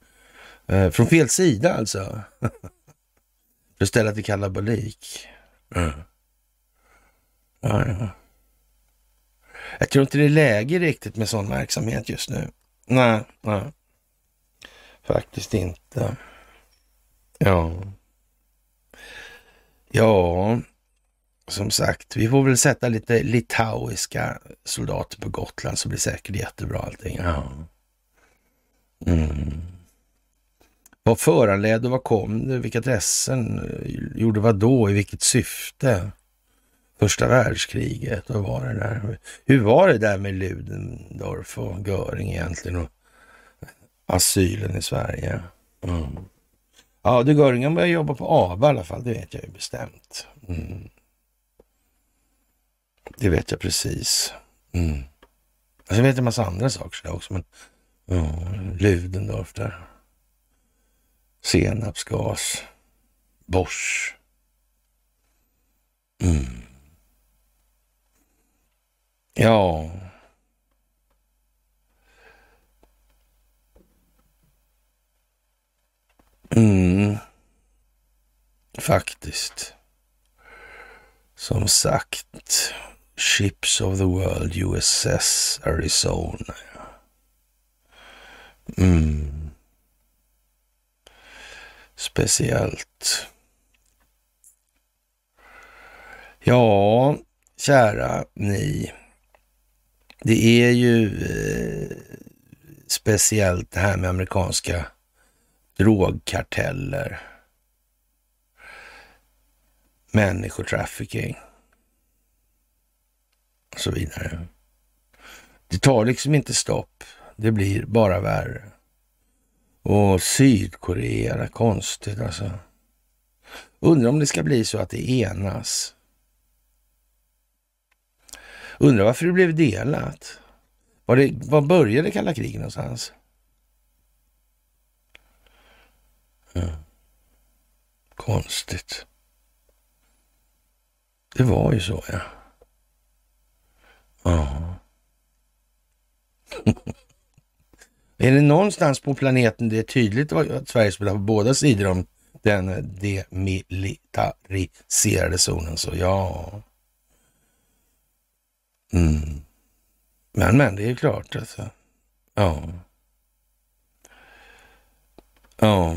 Eh, från fel sida alltså. För ställa till kalabalik. Mm. Ja, ja. Jag tror inte det är läge riktigt med sån verksamhet just nu. Nej, nej. Faktiskt inte. Ja. Ja, som sagt, vi får väl sätta lite litauiska soldater på Gotland så blir säkert jättebra allting. Ja. Mm. Vad föranledde vad kom det? Vilka intressen gjorde vad då? I vilket syfte? Första världskriget, vad var det där? Hur var det där med Ludendorff och Göring egentligen och asylen i Sverige? Mm. Ja, du Göringen började jobba på ABA i alla fall, det vet jag ju bestämt. Mm. Det vet jag precis. Mm. Alltså, jag vet en massa andra saker också, men ja, Ludendorff där. Senapsgas. Bosch. Mm. Ja. Mm. Faktiskt. Som sagt. Ships of the World USS Arizona. Mm speciellt. Ja, kära ni. Det är ju eh, speciellt det här med amerikanska drogkarteller, människotrafficking och så vidare. Det tar liksom inte stopp. Det blir bara värre. Och Sydkorea, konstigt alltså. Undrar om det ska bli så att det enas. Undrar varför det blev delat. Var, det, var började kalla kriget någonstans? Ja. Konstigt. Det var ju så, ja. Ja. är det någonstans på planeten det är tydligt att Sverige spelar på båda sidor om den demilitariserade zonen, så ja. Mm. Men, men, det är klart alltså. Ja. Ja.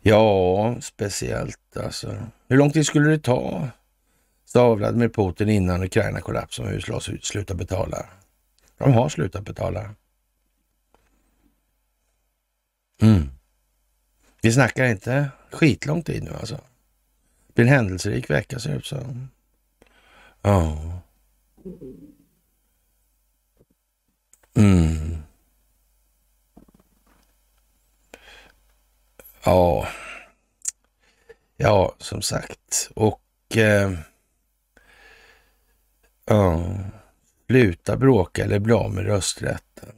Ja, speciellt alltså. Hur lång tid skulle det ta, sa Vladimir Putin innan Ukraina kollapsade och USA slutade betala? De har slutat betala. Mm. Vi snackar inte skitlång tid nu alltså. Det blir en händelserik vecka ser det ut som. Ja. Mm. Ja. Ja, som sagt. Och eh, ja, sluta bråka eller bli av med rösträtten,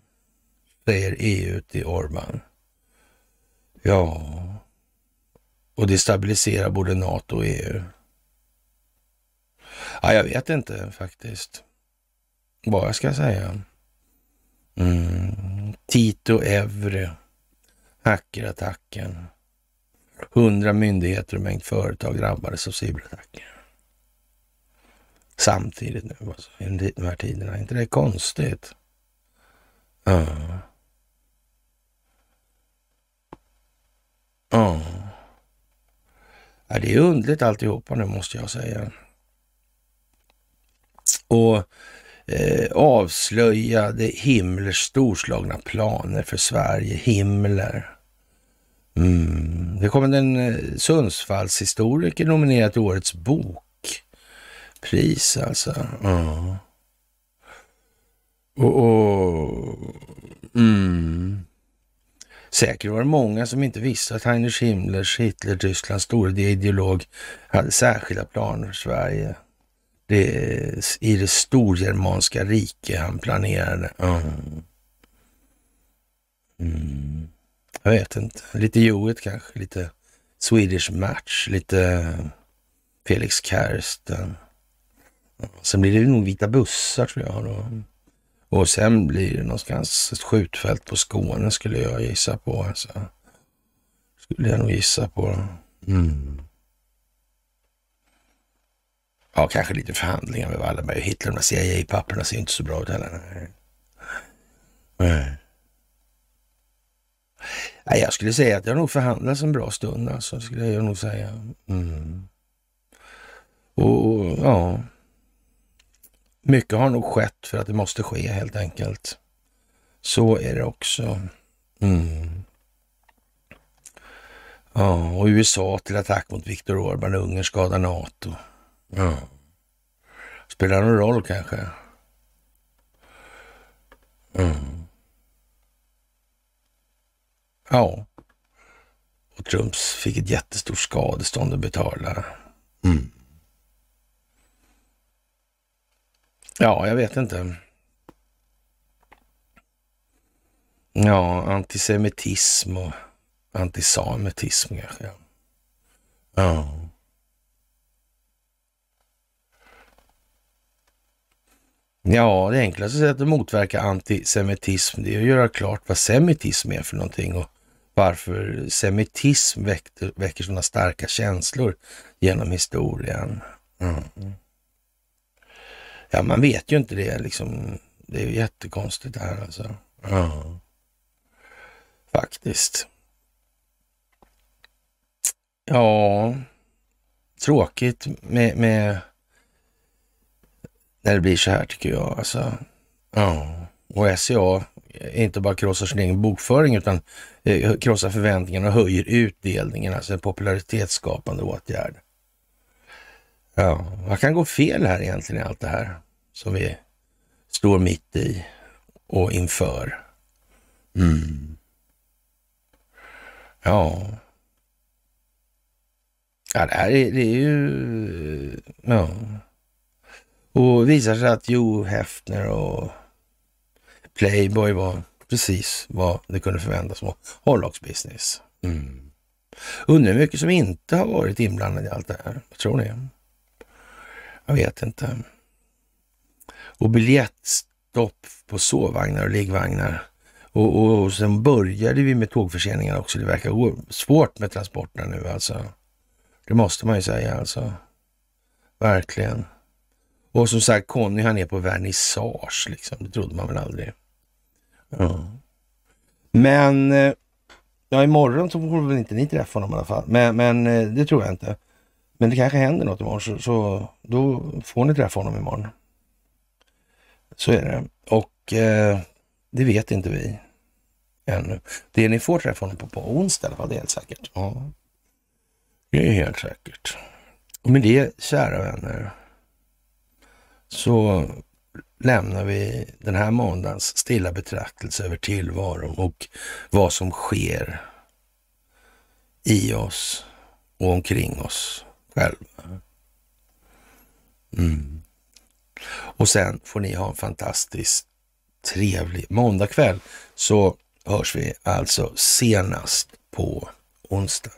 säger EU till Orban. Ja, och det stabiliserar både NATO och EU. Ja, jag vet inte faktiskt vad jag ska säga. Mm. Tito Evre, hackerattacken. Hundra myndigheter och mängd företag drabbades av cyberattacken. Samtidigt nu, alltså, i de här tiderna. Är inte det konstigt? Ja. Ja. ja. Det är underligt alltihopa nu måste jag säga. Och eh, avslöjade Himmlers storslagna planer för Sverige. Himmler. Mm. Det kommer en eh, Sundsvallshistoriker nominerad till årets bok bokpris alltså. Ja. Och, och mm. Säkert var det många som inte visste att Heinrich Himmlers Hitler-Tysklands store ideolog hade särskilda planer för Sverige. Det, I det storgermanska rike han planerade. Mm. Mm. Jag vet inte. Lite Joet kanske, lite Swedish Match, lite Felix Kersten. Sen blir det nog vita bussar tror jag. Då. Och sen blir det någonstans ett skjutfält på Skåne skulle jag gissa på. Alltså. Skulle jag nog gissa på. Mm. Ja, kanske lite förhandlingar med Wallenberg och Hitler. De CIA-papperna ser inte så bra ut heller. Nej. Nej, jag skulle säga att har nog förhandlats en bra stund alltså, skulle jag nog säga. Mm. Och ja, mycket har nog skett för att det måste ske helt enkelt. Så är det också. Mm. Ja, och USA till attack mot Viktor Orbán, Ungern skadar NATO. Ja. Spelar det någon roll kanske? Mm. Ja. Och Trumps fick ett jättestort skadestånd att betala. Mm. Ja, jag vet inte. Ja, antisemitism och antisamitism kanske. Ja. Ja, det enklaste sättet att motverka antisemitism det är att göra klart vad semitism är för någonting och varför semitism väckte, väcker sådana starka känslor genom historien. Mm. Ja, man vet ju inte det liksom. Det är ju jättekonstigt det här alltså. Ja. Faktiskt. Ja, tråkigt med, med när det blir så här tycker jag. Alltså, ja. Och SCA inte bara krossar sin egen bokföring utan eh, krossar förväntningarna och höjer utdelningen, alltså en popularitetsskapande åtgärd. Ja, vad kan gå fel här egentligen i allt det här som vi står mitt i och inför? Mm. Ja. Ja, det här är, det är ju... Ja. Och visar sig att Jo Hefner och Playboy var precis vad det kunde förväntas vara. Hårlocksbusiness. Mm. Undrar hur mycket som inte har varit inblandad i allt det här. Vad tror ni? Jag vet inte. Och biljettstopp på sovvagnar och liggvagnar. Och, och, och sen började vi med tågförseningar också. Det verkar gå svårt med transporterna nu alltså. Det måste man ju säga alltså. Verkligen. Och som sagt, Conny han är på vernissage liksom. Det trodde man väl aldrig. Ja. Men eh, ja, imorgon så får väl inte ni träffa honom i alla fall. Men, men eh, det tror jag inte. Men det kanske händer något imorgon, så, så då får ni träffa honom imorgon. Så är det. Och eh, det vet inte vi ännu. Det ni får träffa honom på på onsdag i alla fall, det är helt säkert. Ja, det är helt säkert. Och med det, kära vänner, så lämnar vi den här måndagens stilla betraktelse över tillvaron och vad som sker i oss och omkring oss själv. Mm. Och sen får ni ha en fantastiskt trevlig måndagkväll så hörs vi alltså senast på onsdag.